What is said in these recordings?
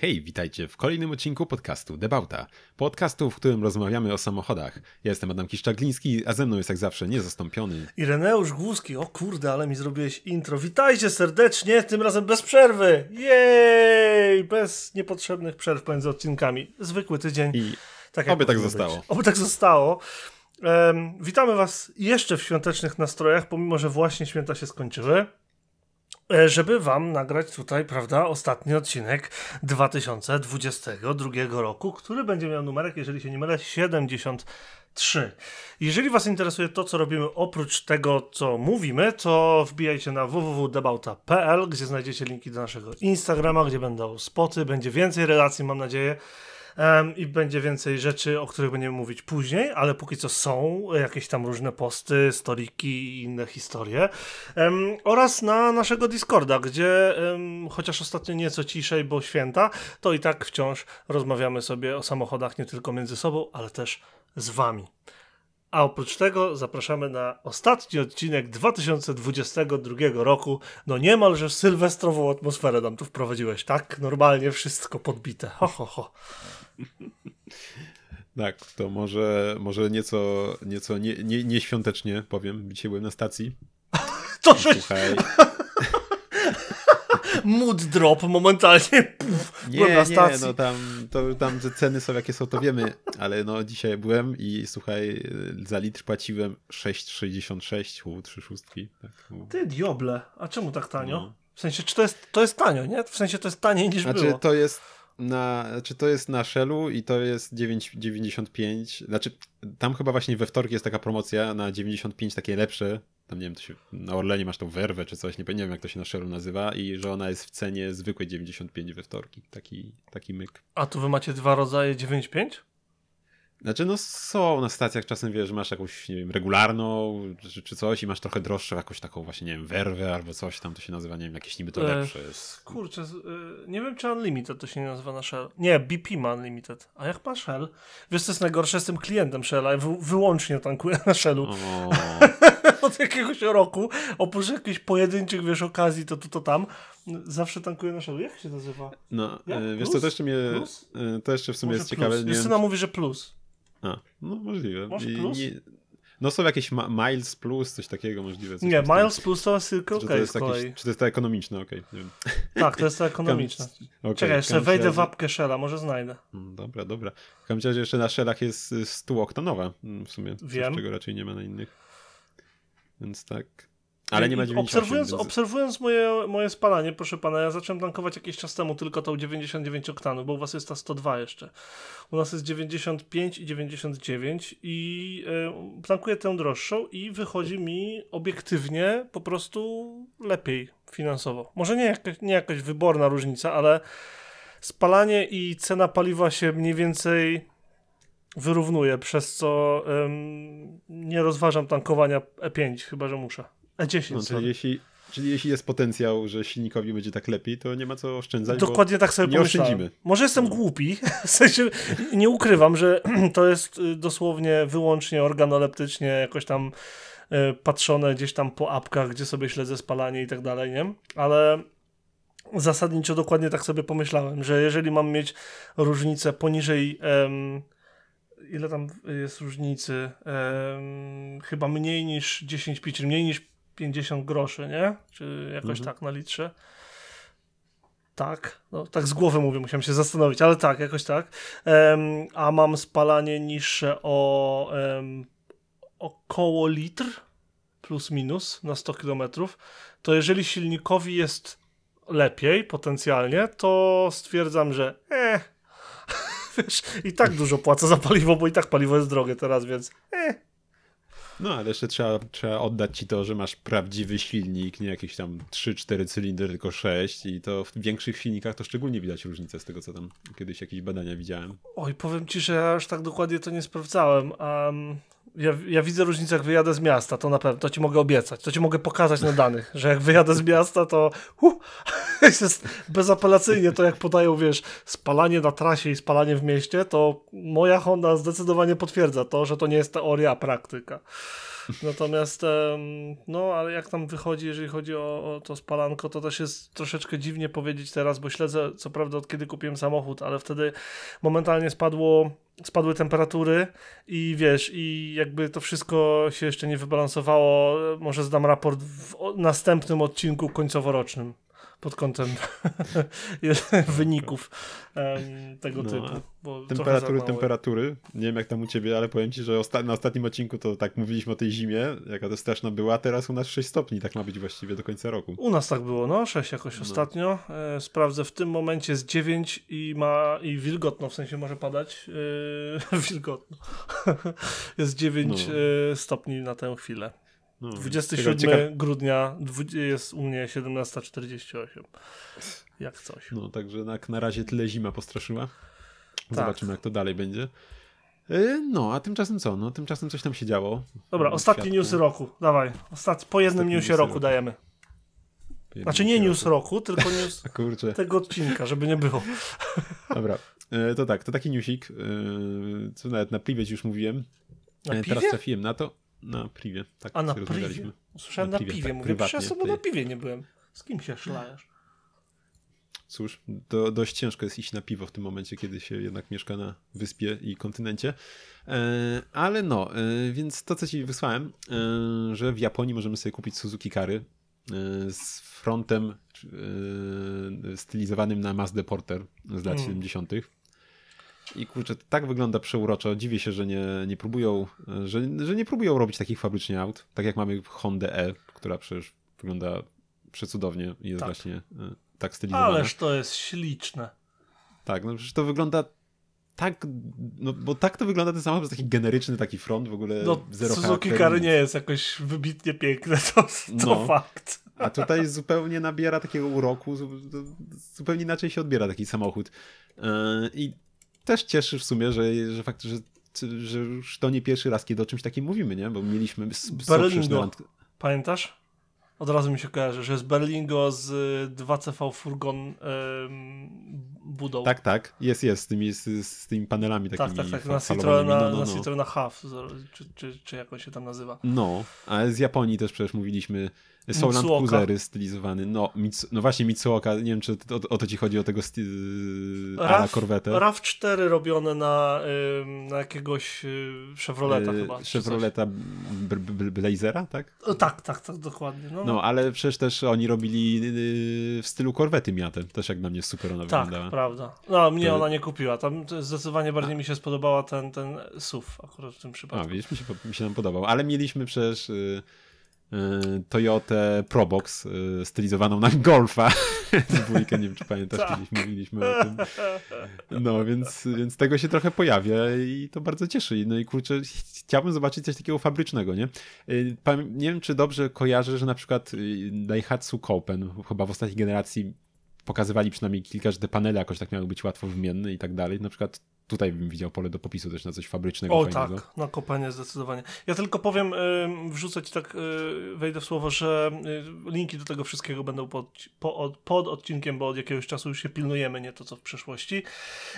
Hej, witajcie w kolejnym odcinku podcastu Debauta. Podcastu, w którym rozmawiamy o samochodach. Ja jestem Adam Kiszczagliński, a ze mną jest jak zawsze niezastąpiony. Ireneusz Głuski, o kurde, ale mi zrobiłeś intro. Witajcie serdecznie, tym razem bez przerwy. Jej! Bez niepotrzebnych przerw pomiędzy odcinkami. Zwykły tydzień. I tak oby tak zostało. Być. Oby tak zostało. Um, witamy Was jeszcze w świątecznych nastrojach, pomimo że właśnie święta się skończyły. E, żeby wam nagrać tutaj, prawda, ostatni odcinek 2022 roku, który będzie miał numerek, jeżeli się nie mylę, 73. Jeżeli was interesuje to, co robimy oprócz tego, co mówimy, to wbijajcie na www.debauta.pl, gdzie znajdziecie linki do naszego Instagrama, gdzie będą spoty, będzie więcej relacji, mam nadzieję, um, i będzie więcej rzeczy, o których będziemy mówić później, ale póki co są jakieś tam różne posty, storiki i inne historie. Um, oraz na naszego Discorda, gdzie um, chociaż ostatnio nieco ciszej, bo święta, to i tak wciąż rozmawiamy sobie o samochodach nie tylko między sobą, ale też z wami. A oprócz tego zapraszamy na ostatni odcinek 2022 roku. No niemalże sylwestrową atmosferę nam tu wprowadziłeś, tak? Normalnie wszystko podbite. Ho, ho, ho. Tak, to może, może nieco, nieco nie, nie, nieświątecznie powiem. Dzisiaj byłem na stacji. to Słuchaj. Mood drop momentalnie. Puf, nie, na stacji. nie, no tam, to, tam że ceny są jakie są, to wiemy, ale no dzisiaj byłem i słuchaj, za litr płaciłem 6,66, u 3 szóstki. Tak, no. Ty dioble, a czemu tak tanio? No. W sensie, czy to jest, to jest tanio, nie? W sensie to jest taniej niż znaczy, było. to jest na, znaczy to jest na Shellu i to jest 9,95. Znaczy, tam chyba właśnie we wtorki jest taka promocja na 95 takie lepsze. Tam nie wiem, to się, na Orlenie masz tą werwę czy coś, nie, nie wiem jak to się na Shellu nazywa i że ona jest w cenie zwykłej 95 we wtorki. Taki, taki myk. A tu wy macie dwa rodzaje 95? Znaczy, no są na stacjach czasem, wiesz, masz jakąś, nie wiem, regularną czy, czy coś i masz trochę droższą jakąś taką właśnie, nie wiem, werwę albo coś tam to się nazywa, nie wiem, jakieś niby to e, lepsze jest. Kurczę, e, nie wiem czy Unlimited to się nie nazywa na Shell. Nie, BP ma Unlimited. A jak ma Shell? Wiesz co jest najgorsze? Jestem klientem Shella wy, wyłącznie tankuję na Shellu. Od jakiegoś roku, oprócz jakichś pojedynczych, wiesz, okazji, to tu, to, to tam, zawsze tankuję na Shellu. Jak się nazywa? No, e, wiesz co, to jeszcze mnie, plus? to jeszcze w sumie Może jest plus. ciekawe. Justyna mówi, że plus. A, no możliwe. Może plus? Nie, no są jakieś Miles Plus, coś takiego możliwe. Coś nie, Miles Plus to jest tylko okay, to Czy to jest to ekonomiczne, okej. Okay, tak, to jest to ekonomiczne. okay, Czekaj, jeszcze wejdę razie... w apkę Shella, może znajdę. Mm, dobra, dobra. W każdym razie jeszcze na Shellach jest 100 oktonowa mm, w sumie, Wiem. czego raczej nie ma na innych. Więc tak. Ale nie ma 98, obserwując, więc... obserwując moje, moje spalanie, proszę pana, ja zacząłem tankować jakiś czas temu tylko tą 99 oktanów, bo u was jest ta 102 jeszcze. U nas jest 95 i 99 i y, tankuję tę droższą i wychodzi mi obiektywnie po prostu lepiej finansowo. Może nie, jakaś, nie jakaś wyborna różnica, ale spalanie i cena paliwa się mniej więcej wyrównuje, przez co ym, nie rozważam tankowania E5, chyba że muszę. E10. No, czyli, jeśli, czyli jeśli jest potencjał, że silnikowi będzie tak lepiej, to nie ma co oszczędzać. Dokładnie tak sobie nie pomyślałem. oszczędzimy. Może jestem no. głupi, w sensie nie ukrywam, że to jest y, dosłownie wyłącznie organoleptycznie jakoś tam y, patrzone gdzieś tam po apkach, gdzie sobie śledzę spalanie i tak dalej, nie? Ale zasadniczo dokładnie tak sobie pomyślałem, że jeżeli mam mieć różnicę poniżej ile tam jest różnicy? chyba mniej niż 10 pi, czyli mniej niż 50 groszy, nie? Czy jakoś mhm. tak na litrze. Tak, no tak z głowy mówię, musiałem się zastanowić, ale tak, jakoś tak. Um, a mam spalanie niższe o um, około litr plus minus na 100 km, to jeżeli silnikowi jest lepiej potencjalnie, to stwierdzam, że eh, wiesz, i tak dużo płacę za paliwo, bo i tak paliwo jest drogie teraz, więc eh, no, ale jeszcze trzeba, trzeba oddać ci to, że masz prawdziwy silnik, nie jakieś tam 3-4 cylindry, tylko 6 i to w większych silnikach to szczególnie widać różnicę z tego, co tam kiedyś jakieś badania widziałem. Oj, powiem ci, że ja aż tak dokładnie to nie sprawdzałem. Um, ja, ja, widzę różnicę, jak wyjadę z miasta, to na pewno, to ci mogę obiecać, to ci mogę pokazać na danych, że jak wyjadę z miasta, to uh, jest bezapelacyjnie to, jak podają, wiesz, spalanie na trasie i spalanie w mieście, to moja Honda zdecydowanie potwierdza to, że to nie jest teoria, a praktyka. Natomiast, no, ale jak tam wychodzi, jeżeli chodzi o, o to spalanko, to też jest troszeczkę dziwnie powiedzieć teraz, bo śledzę, co prawda, od kiedy kupiłem samochód, ale wtedy momentalnie spadło, spadły temperatury i wiesz, i jakby to wszystko się jeszcze nie wybalansowało. Może zdam raport w następnym odcinku końcoworocznym pod kątem wyników em, tego No, typu. Temperatury, temperatury. Nie wiem jak tam u ciebie, ale powiem ci, że osta na ostatnim odcinku to tak mówiliśmy o tej zimie, jaka to straszna była, a teraz u nas 6 stopni, tak ma być właściwie do końca roku. U nas tak było, no, 6 jakoś No. ostatnio. E, sprawdzę, w tym momencie jest 9 i ma i wilgotno, w sensie może padać. E, wilgotno. jest 9 No. e, stopni na tę chwilę. No, 27 ciekaw- grudnia jest u mnie 17.48. Jak coś. No, także na, na razie tyle zima postraszyła. Zobaczymy, Tak. jak to dalej będzie. Yy, No, a tymczasem co? No, tymczasem coś tam się działo. Dobra, w ostatnie świadku. newsy roku. Dawaj. Ostat... Po jednym Ostatnie newsie roku roku. dajemy. Znaczy nie news roku, tylko news tego odcinka, żeby nie było. Dobra, e, to tak, to taki newsik, e, co nawet na privie ci już mówiłem. Na piwie? Teraz trafiłem na to. Na privie, tak A na rozmawialiśmy. Słyszałem Na na piwie, tak, Mówię, przecież ja sobie na piwie nie byłem. Z kim się szlajesz? Cóż, to dość ciężko jest iść na piwo w tym momencie, kiedy się jednak mieszka na wyspie i kontynencie. E, ale no, e, więc to co ci wysłałem, e, że w Japonii możemy sobie kupić Suzuki Kary e, z frontem e, stylizowanym na Mazda Porter z lat Mm. 70. I kurczę, to tak wygląda przeuroczo. Dziwię się, że nie, nie próbują, e, że, że nie próbują robić takich fabrycznie aut, tak jak mamy Hondę E, która przecież wygląda przecudownie i jest Tak. właśnie e, tak stylizowana. Ależ to jest śliczne. Tak, no przecież to wygląda tak, no bo tak to wygląda ten samochód, taki generyczny taki front, w ogóle No, zero Suzuki nic. nie jest jakoś wybitnie piękne, to, to No. fakt. A tutaj zupełnie nabiera takiego uroku, zu- zu- zupełnie inaczej się odbiera taki samochód. Yy, I też cieszy w sumie, że, że fakt, że, że już to nie pierwszy raz, kiedy o czymś takim mówimy, nie? Bo mieliśmy Berlingo. randk- Pamiętasz? Od razu mi się kojarzy, że jest Berlingo z y, 2CV Furgon ym, budą. Tak, tak, jest, jest, z tymi, z, z tymi panelami tak, takimi tak, tak, fa- na. Citroena, no, no, na no. Citroena Half, czy, czy, czy jak on się tam nazywa. No, ale z Japonii też przecież mówiliśmy. Są Land. Cruisery stylizowany. No, Mitsu, no właśnie Mitsuoka, nie wiem czy o, o to ci chodzi, o tego ala RAV, korwetę. RAV4 robione na, na jakiegoś y, Chevroleta E, chyba. Chevroleta Blazera, tak? O, tak, tak, tak, dokładnie. No, No, ale przecież też oni robili yy, w stylu korwety Miatę. Też jak na mnie super ona tak, wyglądała. prawda. No, mnie To- ona nie kupiła. Tam zdecydowanie bardziej mi się spodobała ten, ten SUV akurat w tym A, przypadku. widzisz, mi się, mi się tam podobał. Ale mieliśmy przecież Toyotę Probox yy, stylizowaną na Golfa. Dwójkę, nie wiem czy pamiętasz, Tak. kiedyś mówiliśmy o tym. No, więc, więc tego się trochę pojawia i to bardzo cieszy. No i kurczę, chciałbym zobaczyć coś takiego fabrycznego, nie? Pam- Nie wiem, czy dobrze kojarzę, że na przykład Daihatsu Copen, chyba w ostatniej generacji pokazywali przynajmniej kilka, że te panele jakoś tak miały być łatwo wymienne i tak dalej. Na przykład tutaj bym widział pole do popisu też na coś fabrycznego, O fajnego. tak, na kopanie zdecydowanie. Ja tylko powiem, wrzucę ci tak, y, wejdę w słowo, że y, linki do tego wszystkiego będą pod, po, od, pod odcinkiem, bo od jakiegoś czasu już się pilnujemy, nie to co w przeszłości.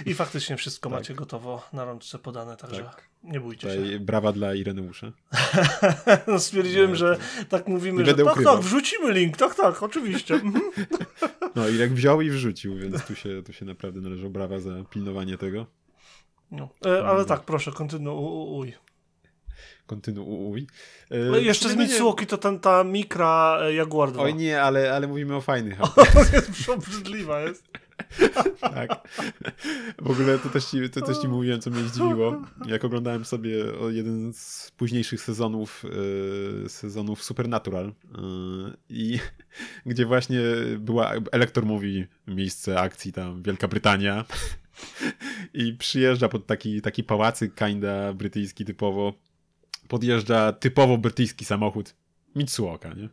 I faktycznie wszystko Tak. macie gotowo na rączce podane, także Tak. nie bójcie się. Tutaj brawa dla Ireneusza. No, stwierdziłem, Nie, że tak mówimy, że tak, ukrywał. tak, wrzucimy link, tak, tak, oczywiście. Mhm. No Irek wziął i wrzucił, więc tu się, tu się naprawdę należą brawa za pilnowanie tego. No. E, ale tak, proszę, kontynuuj. Kontynuuj. No i Jeszcze z no Mitsuoki to ten, ta Mikra e, Jaguar 2. Oj nie, ale, ale mówimy o fajnych autach. jest obrzydliwa jest. tak. W ogóle to też, ci, to też ci mówiłem, co mnie zdziwiło. Jak oglądałem sobie jeden z późniejszych sezonów e, sezonów Supernatural e, i gdzie właśnie była Elektor mówi miejsce akcji tam Wielka Brytania i przyjeżdża pod taki, taki pałacyk kinda brytyjski typowo podjeżdża typowo brytyjski samochód Mitsuoka, nie?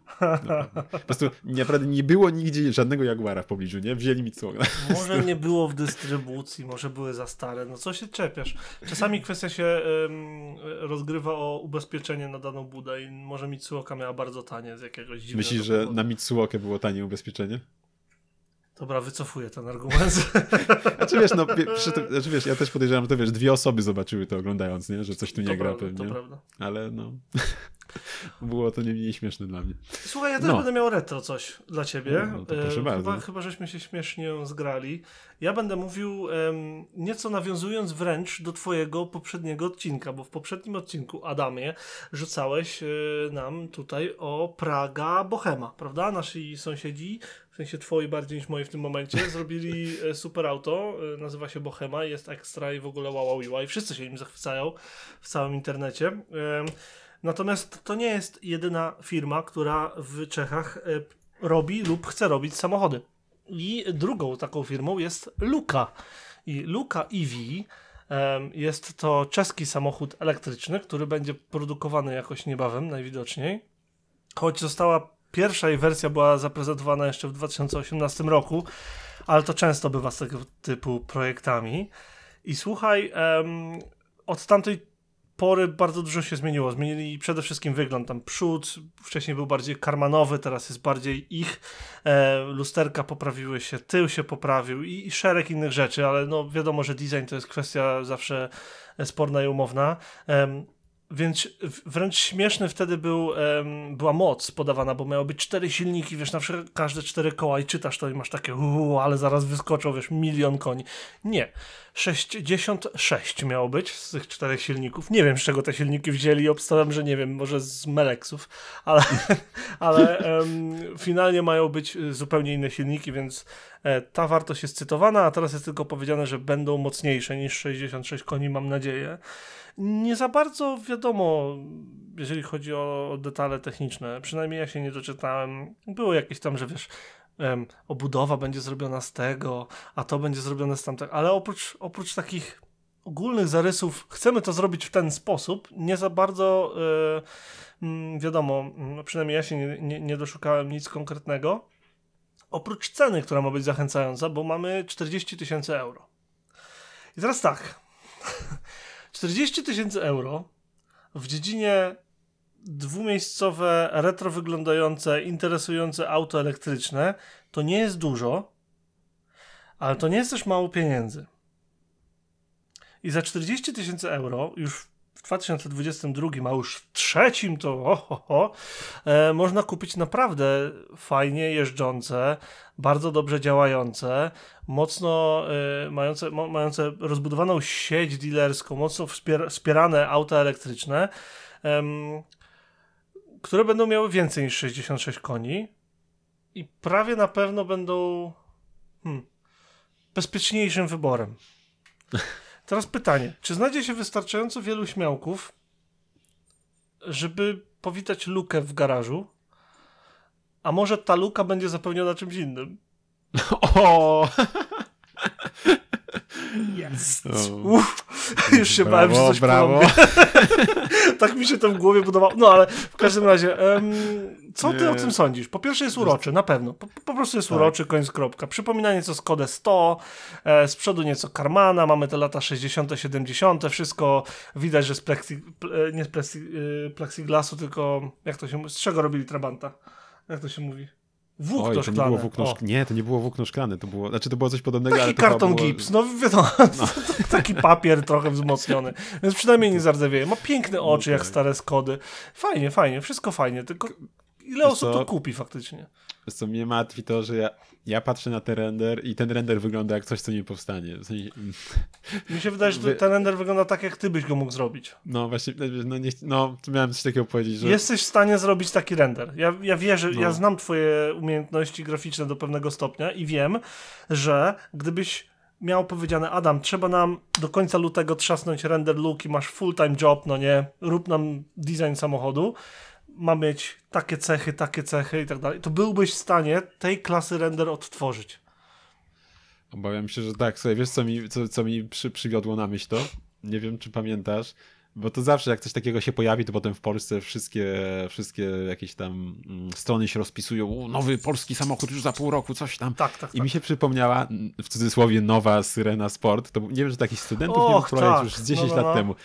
Po prostu naprawdę nie było nigdzie żadnego Jaguara w pobliżu, nie? Wzięli Mitsuoka. Może nie było w dystrybucji, może były za stare. No co się czepiasz? Czasami kwestia się em, rozgrywa o ubezpieczenie na daną budę i może Mitsuoka miała bardzo tanie z jakiegoś dziwnego Myślisz, że na Mitsuokę było tanie ubezpieczenie? Dobra, wycofuję ten argument. Znaczy wiesz, no, przy tym, znaczy wiesz, ja też podejrzewam, że to wiesz, dwie osoby zobaczyły to oglądając, nie? Że coś tu nie to gra prawda, pewnie. To prawda. Ale no, było to nie mniej śmieszne dla mnie. Słuchaj, ja też No. będę miał retro coś dla ciebie. No, no proszę E, bardzo. Chyba, chyba żeśmy się śmiesznie zgrali. Ja będę mówił em, nieco nawiązując wręcz do twojego poprzedniego odcinka, bo w poprzednim odcinku, Adamie, rzucałeś e, nam tutaj o Praga Bohema, prawda? Nasi sąsiedzi, w sensie twoi bardziej niż moi w tym momencie, zrobili e, super auto, e, nazywa się Bohema, jest ekstra i w ogóle wow, wow, wow, i wszyscy się nim zachwycają w całym internecie. Natomiast to nie jest jedyna firma, która w Czechach e, robi lub chce robić samochody. I drugą taką firmą jest Luka. I Luka EV jest to czeski samochód elektryczny, który będzie produkowany jakoś niebawem, najwidoczniej. Choć została pierwsza jej wersja była zaprezentowana jeszcze w 2018 roku, ale to często bywa z tego typu projektami. I słuchaj, em, od tamtej pory bardzo dużo się zmieniło. Zmienili przede wszystkim wygląd. Tam przód wcześniej był bardziej karmanowy, teraz jest bardziej ich. E, lusterka poprawiły się, tył się poprawił i, i szereg innych rzeczy, ale no wiadomo, że design to jest kwestia zawsze sporna i umowna. Em, więc wręcz śmieszny wtedy był, em, była moc podawana, bo miały być cztery silniki, wiesz, na każde cztery koła i czytasz to i masz takie uuu, ale zaraz wyskoczą, wiesz, milion koni. Nie. 66 miało być z tych czterech silników. Nie wiem, z czego te silniki wzięli. Obstawiam, że nie wiem, może z Meleksów, ale, ale em, finalnie mają być y, zupełnie inne silniki, więc e, ta wartość jest cytowana, a teraz jest tylko powiedziane, że będą mocniejsze niż 66 koni, mam nadzieję. Nie za bardzo wiadomo, jeżeli chodzi o, detale techniczne. Przynajmniej ja się nie doczytałem. Było jakieś tam, że wiesz, em, obudowa będzie zrobiona z tego, a to będzie zrobione z tamtego. Ale oprócz, oprócz takich ogólnych zarysów, chcemy to zrobić w ten sposób, nie za bardzo mm, wiadomo, mm, przynajmniej ja się nie, nie, nie doszukałem nic konkretnego. Oprócz ceny, która ma być zachęcająca, bo mamy 40 tysięcy euro. I teraz tak. 40 tysięcy euro w dziedzinie dwumiejscowe, retro wyglądające, interesujące auto elektryczne to nie jest dużo, ale to nie jest też mało pieniędzy. I za 40 tysięcy euro już 2022, a już w trzecim to ho, ho, ho, e, można kupić naprawdę fajnie jeżdżące, bardzo dobrze działające, mocno e, mające, mające rozbudowaną sieć dealerską, mocno wspier wspierane auta elektryczne, które będą miały więcej niż 66 koni i prawie na pewno będą hmm, bezpieczniejszym wyborem. Teraz pytanie, czy znajdzie się wystarczająco wielu śmiałków, żeby powitać lukę w garażu, a może ta luka będzie zapełniona czymś innym? O! Jest. O. Uff, już się bałem, że coś brawo. tak mi się to w głowie budowało. No ale w każdym razie, em, co ty Nie. o tym sądzisz? Po pierwsze jest uroczy, na pewno. Po, po prostu jest Tak. uroczy, koniec kropka. Przypomina nieco Skodę 100, e, z przodu nieco Karmana, mamy te lata 60., 70., wszystko widać, że z plexi, ple- nie z plexi, y, plexiglasu, tylko jak to się mówi, z czego robili Trabanta? Jak to się mówi? Włókno Oj, to nie szklane. było włókno szklane. Nie, to nie było włókno szklane, to było, znaczy to było coś podobnego, ale Taki to chyba karton było... gips, no wiadomo, taki papier trochę wzmocniony, więc przynajmniej nie zardzewieje. Ma piękne oczy jak tak. stare Skody. Fajnie, fajnie, wszystko fajnie, tylko ile Wiesz osób co? to kupi faktycznie? Wiesz Co mnie martwi to, że ja, ja patrzę na ten render i ten render wygląda jak coś, co nie powstanie. W sensie, Mi się wydaje, że ten render wygląda tak, jak ty byś go mógł zrobić. no właśnie, no, nie, no miałem coś takiego powiedzieć, że... Jesteś w stanie zrobić taki render. Ja, ja wierzę, No. ja znam twoje umiejętności graficzne do pewnego stopnia i wiem, że gdybyś miał powiedziane, Adam, trzeba nam do końca lutego trzasnąć render look i masz full-time job, no nie, rób nam design samochodu, ma mieć takie cechy, takie cechy i tak dalej, to byłbyś w stanie tej klasy render odtworzyć. Obawiam się, że tak. Słuchaj, wiesz co mi, co, co mi przy, przywiodło na myśl to? Nie wiem, czy pamiętasz, bo to zawsze jak coś takiego się pojawi, to potem w Polsce wszystkie, wszystkie jakieś tam mm, strony się rozpisują, nowy polski samochód już za pół roku, coś tam. Tak, tak, I tak. mi się przypomniała, w cudzysłowie, nowa Syrena Sport. To, był- nie wiem, czy takich studentów nie Och, było wprowadzić tak. już z 10 No, no, lat no. temu.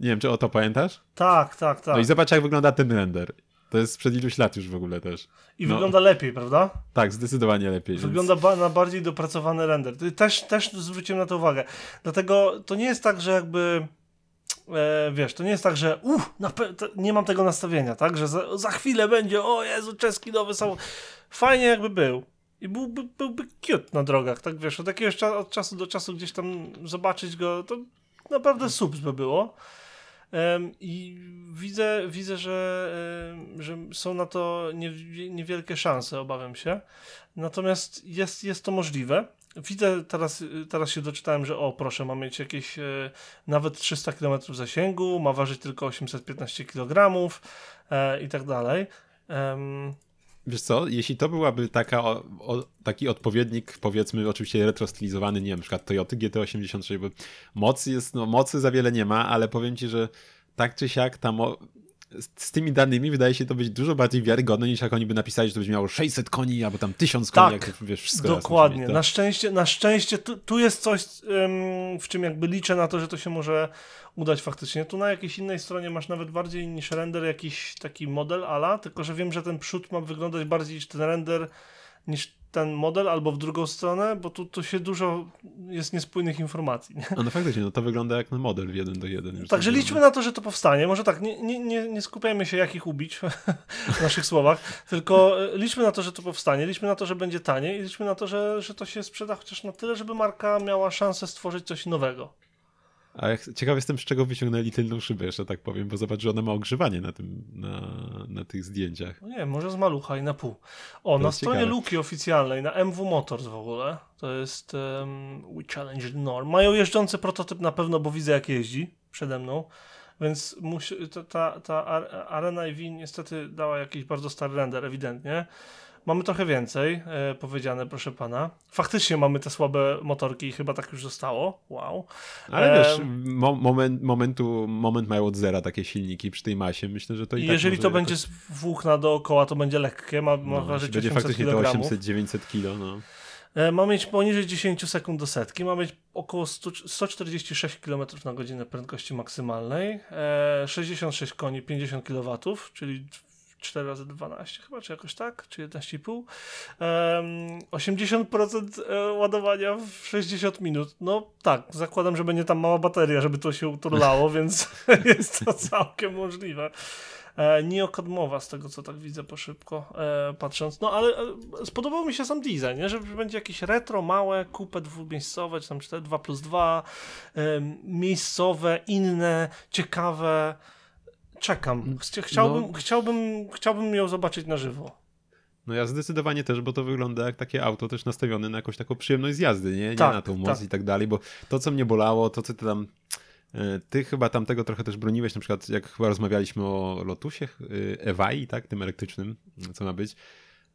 Nie wiem, czy o to pamiętasz? Tak, tak, tak. No i zobacz, jak wygląda ten render. To jest sprzed iluś lat już w ogóle też. I No. wygląda lepiej, prawda? Tak, zdecydowanie lepiej. Wygląda ba- na bardziej dopracowany render. Też, też zwróciłem na to uwagę. Dlatego to nie jest tak, że jakby. E, wiesz, to nie jest tak, że uff, nie mam tego nastawienia, tak? Że za, za chwilę będzie, o Jezu, czeski nowy samochód. Fajnie jakby był. I byłby, byłby cute na drogach, tak wiesz, od jakiegoś cza- od czasu do czasu gdzieś tam zobaczyć go, to naprawdę subs by było. I widzę, widzę że, że są na to nie- niewielkie szanse, obawiam się. Natomiast jest, jest to możliwe. Widzę, teraz, teraz się doczytałem, że o proszę, ma mieć jakieś e, nawet 300 km zasięgu, ma ważyć tylko 815 kg e, i tak dalej. Wiesz co, jeśli to byłaby taka, o, o, taki odpowiednik, powiedzmy, oczywiście retrostylizowany, nie wiem, na przykład Toyota GT86, bo mocy jest, no mocy za wiele nie ma, ale powiem ci, że tak czy siak tam o, z, tymi danymi wydaje się to być dużo bardziej wiarygodne, niż jak oni by napisali, że to będzie miało 600 koni, albo tam 1000 koni, Tak, jak wiesz, wszystko Dokładnie. tak? Na szczęście, na szczęście tu, tu jest coś, w czym jakby liczę na to, że to się może udać faktycznie. Tu na jakiejś innej stronie masz nawet bardziej niż render jakiś taki model ala, tylko że wiem, że ten przód ma wyglądać bardziej niż ten render niż ten model, albo w drugą stronę, bo tu, tu się dużo jest niespójnych informacji. Nie? A no faktycznie, no to wygląda jak na model w jeden do jeden. Już Także zrobiony. liczmy na to, że to powstanie. Może tak, nie, nie, nie, nie skupiajmy się, jak ich ubić w naszych słowach, tylko e, liczmy na to, że to powstanie, liczmy na to, że będzie taniej i liczmy na to, że, że to się sprzeda chociaż na tyle, żeby marka miała szansę stworzyć coś nowego. A ja ch- ciekaw jestem, z czego wyciągnęli tylną szybę, jeszcze tak powiem, bo zobacz, że ona ma ogrzewanie na tym, na, na tych zdjęciach. No nie wiem, może z malucha i na pół. O, na jest stronie ciekawe. Luki oficjalnej, na MW Motors w ogóle, to jest um, We Challenge Norm. Mają jeżdżący prototyp na pewno, bo widzę jak jeździ przede mną, więc musi, ta, ta, ta Ar- Arena EV niestety dała jakiś bardzo stary render, ewidentnie. Mamy trochę więcej, e, powiedziane, proszę pana. Faktycznie mamy te słabe motorki i chyba tak już zostało. Wow. Ale wiesz, Em. mo moment, momentu, moment mają od zera takie silniki przy tej masie. Myślę, że to i tak jeżeli może to jakoś- będzie z włókna dookoła, to będzie lekkie, ma, ma no, ważyć będzie 800 faktycznie to kg. 800-900 kilo, no. E, Ma mieć poniżej 10 sekund do setki, ma mieć około 100, 146 km na godzinę prędkości maksymalnej, e, 66 koni, 50 kW, czyli 4 razy 12 chyba, czy jakoś tak, czy 11,5. Em, 80% e, ładowania w 60 minut. No tak, zakładam, że będzie tam mała bateria, żeby to się uturlało, więc jest to całkiem możliwe. E, Neokadmowa, z tego co tak widzę po szybko e, patrząc. No ale spodobał mi się sam design, nie? że będzie jakieś retro, małe, kupę dwumiejscowe, czy tam 4, 2 plus 2, e, miejscowe, inne, ciekawe. Czekam. Chcia- Chciałbym, No. chciałbym, chciałbym ją zobaczyć na żywo. No ja zdecydowanie też, bo to wygląda jak takie auto też nastawione na jakąś taką przyjemność z jazdy, nie? Nie Tak, na tą moc tak. i tak dalej, bo to, co mnie bolało, to co ty tam... e, Ty chyba tam tego trochę też broniłeś, na przykład jak chyba rozmawialiśmy o Lotusie, e, Ewai, tak, tym elektrycznym, co ma być,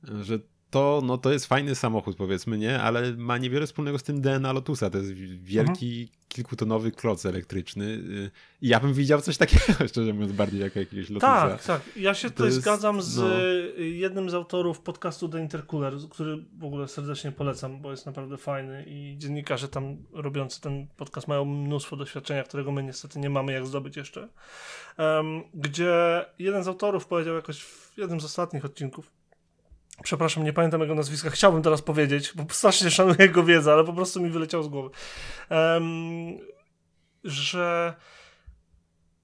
e, że to, no to jest fajny samochód powiedzmy, nie, ale ma niewiele wspólnego z tym DNA Lotusa, to jest wielki, Mhm. kilkutonowy kloc elektryczny y, i ja bym widział coś takiego, szczerze mówiąc, bardziej jako jakiegoś Lotusa. Tak, tak. Ja się To tutaj jest- zgadzam z no. y, jednym z autorów podcastu The Intercooler, który w ogóle serdecznie polecam, bo jest naprawdę fajny i dziennikarze tam robiący ten podcast mają mnóstwo doświadczenia, którego my niestety nie mamy jak zdobyć jeszcze. Em, gdzie jeden z autorów powiedział jakoś w jednym z ostatnich odcinków, przepraszam, nie pamiętam jego nazwiska, chciałbym teraz powiedzieć, bo strasznie szanuję jego wiedzę, ale po prostu mi wyleciał z głowy, em, że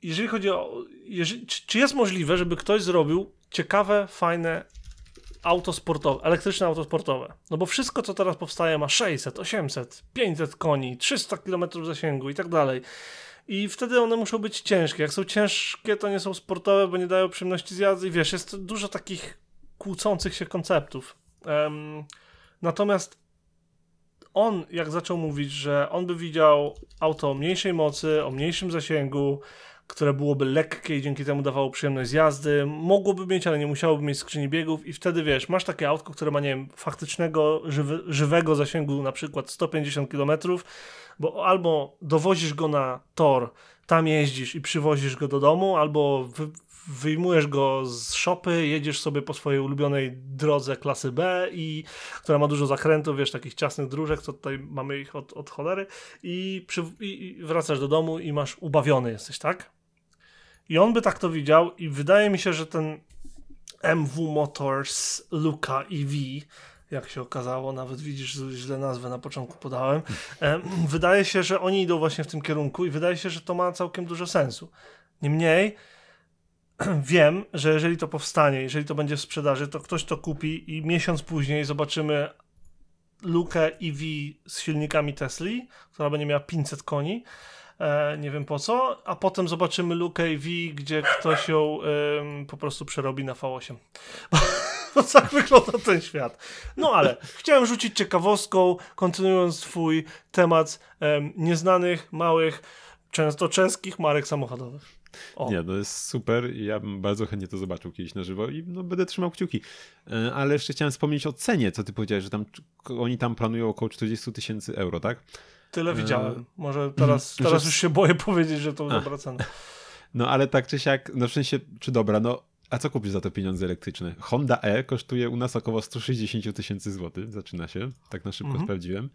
jeżeli chodzi o. Jeżeli, czy, czy jest możliwe, żeby ktoś zrobił ciekawe, fajne auto sportowe, elektryczne auto sportowe? No bo wszystko, co teraz powstaje, ma 600, 800, 500 koni, 300 km zasięgu i tak dalej. I wtedy one muszą być ciężkie. Jak są ciężkie, to nie są sportowe, bo nie dają przyjemności z jazdy. I wiesz, jest dużo takich kłócących się konceptów. Em, natomiast on, jak zaczął mówić, że on by widział auto o mniejszej mocy, o mniejszym zasięgu, które byłoby lekkie i dzięki temu dawało przyjemność z jazdy, mogłoby mieć, ale nie musiałoby mieć skrzyni biegów i wtedy wiesz, masz takie autko, które ma, nie wiem, faktycznego, żywy, żywego zasięgu na przykład 150 km, bo albo dowozisz go na tor, tam jeździsz i przywozisz go do domu, albo wyjmujesz go z szopy, jedziesz sobie po swojej ulubionej drodze klasy B, i, która ma dużo zakrętów, wiesz, takich ciasnych dróżek, co tutaj mamy ich od, od cholery, i, przy, i, wracasz do domu i masz ubawiony jesteś, tak? I on by tak to widział i wydaje mi się, że ten MW Motors Luka EV, jak się okazało, nawet widzisz, źle nazwę na początku podałem. E, wydaje się, że oni idą właśnie w tym kierunku i wydaje się, że to ma całkiem dużo sensu. Niemniej wiem, że jeżeli to powstanie, jeżeli to będzie w sprzedaży, to ktoś to kupi i miesiąc później zobaczymy lukę EV z silnikami Tesli, która będzie miała 500 koni. E, nie wiem po co, a potem zobaczymy lukę EV, gdzie ktoś ją po prostu przerobi na V8. Bo tak wygląda ten świat. No ale chciałem rzucić ciekawostką, kontynuując twój temat em, nieznanych, małych, często czeskich marek samochodowych. O. Nie, to jest super i ja bym bardzo chętnie to zobaczył kiedyś na żywo i no, będę trzymał kciuki. E, Ale jeszcze chciałem wspomnieć o cenie, co ty powiedziałeś, że tam oni tam planują około 40 tysięcy euro, tak? Tyle E, widziałem. Może teraz, teraz już się boję powiedzieć, że to dobra cena. No ale tak czy siak, no w sensie, czy dobra, no a co kupisz za te pieniądze elektryczne? Honda E kosztuje u nas około 160 tysięcy złotych, zaczyna się, tak na szybko Mhm. sprawdziłem.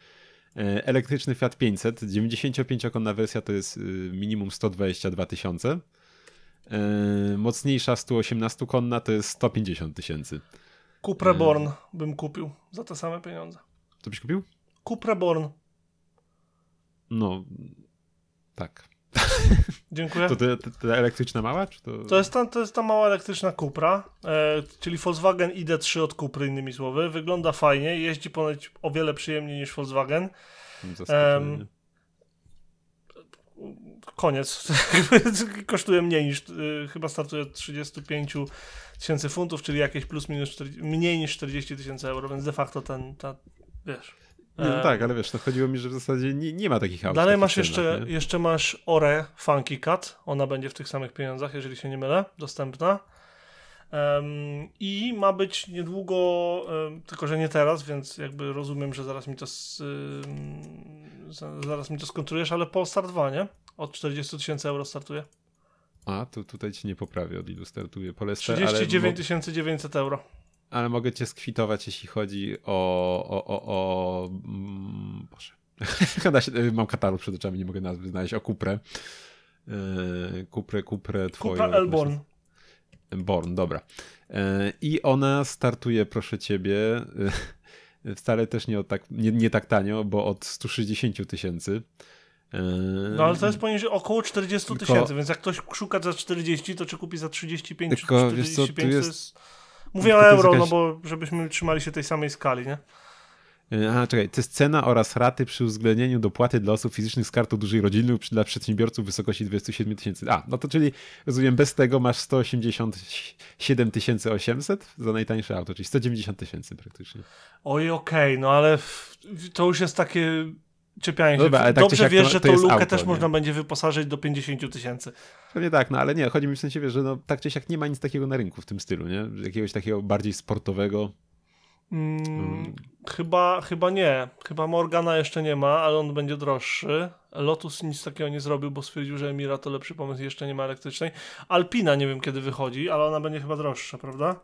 E, Elektryczny Fiat 500, 95-konna wersja to jest y, minimum 122 tysiące. E, Mocniejsza 118-konna to jest 150 tysięcy. Cupra Born bym kupił za te same pieniądze. Co byś kupił? Cupra Born. No, tak. Dziękuję. To ta, elektryczna mała? Czy to... To jest ta, to jest ta mała elektryczna Cupra, e, czyli Volkswagen ID3 od Cupry, innymi słowy. Wygląda fajnie, jeździ ponoć o wiele przyjemniej niż Volkswagen. Em, Koniec. Kosztuje mniej niż, y, chyba startuje od 35 tysięcy funtów, czyli jakieś plus minus 40, mniej niż 40 tysięcy euro, więc de facto ten, ta, wiesz. Nie, no em, tak, ale wiesz, no chodziło mi, że w zasadzie nie, nie ma takich aut. Dalej masz jeszcze, jeszcze masz Ore Funky Cat. Ona będzie w tych samych pieniądzach, jeżeli się nie mylę, dostępna. Em, I ma być niedługo, em, tylko że nie teraz, więc jakby rozumiem, że zaraz mi to za- zaraz mi to skontrujesz, ale Polestar 2, nie? Od 40 tysięcy euro startuje. A, to tutaj ci nie poprawię, od ilu startuje Polestar, ale, 39 mo- 900 euro. Ale mogę cię skwitować, jeśli chodzi o... o, o, o mm, Boże. Mam katalog przed oczami, nie mogę nazwy znaleźć. O Kuprę. Yy, Kuprę, Kuprę twoją. Się Elborn. Born, dobra. E, I ona startuje, proszę ciebie, e, wcale też nie, tak, nie, nie tak tanio, bo od 160 tysięcy. E, No ale to jest poniżej około 40 Tylko- tysięcy, więc jak ktoś szuka za 40, to czy kupi za 35 Tylko, czy wiesz co, tu 45 to jest- jest... Mówię o euro, jakaś- no bo żebyśmy trzymali się tej samej skali, nie? E, Aha, czekaj, to jest cena oraz raty przy uwzględnieniu dopłaty dla osób fizycznych z kartą dużej rodziny dla przedsiębiorców w wysokości 27 tysięcy. A, no to czyli rozumiem, bez tego masz 187 800 za najtańsze auto, czyli 190 tysięcy praktycznie. Oj, okej, no ale to już jest takie czepianie się. Dobra, tak Dobrze wiesz, to- że to tą lukę auto, też nie? można będzie wyposażyć do 50 tysięcy. Pewnie tak, no ale nie, chodzi mi w sensie, wiesz, że no, tak czy siak nie ma nic takiego na rynku w tym stylu, nie? Jakiegoś takiego bardziej sportowego. Mm, Mm. Chyba, chyba nie. Chyba Morgana jeszcze nie ma, ale on będzie droższy. Lotus nic takiego nie zrobił, bo stwierdził, że Emira to lepszy pomysł, jeszcze nie ma elektrycznej. Alpina nie wiem kiedy wychodzi, ale ona będzie chyba droższa, prawda?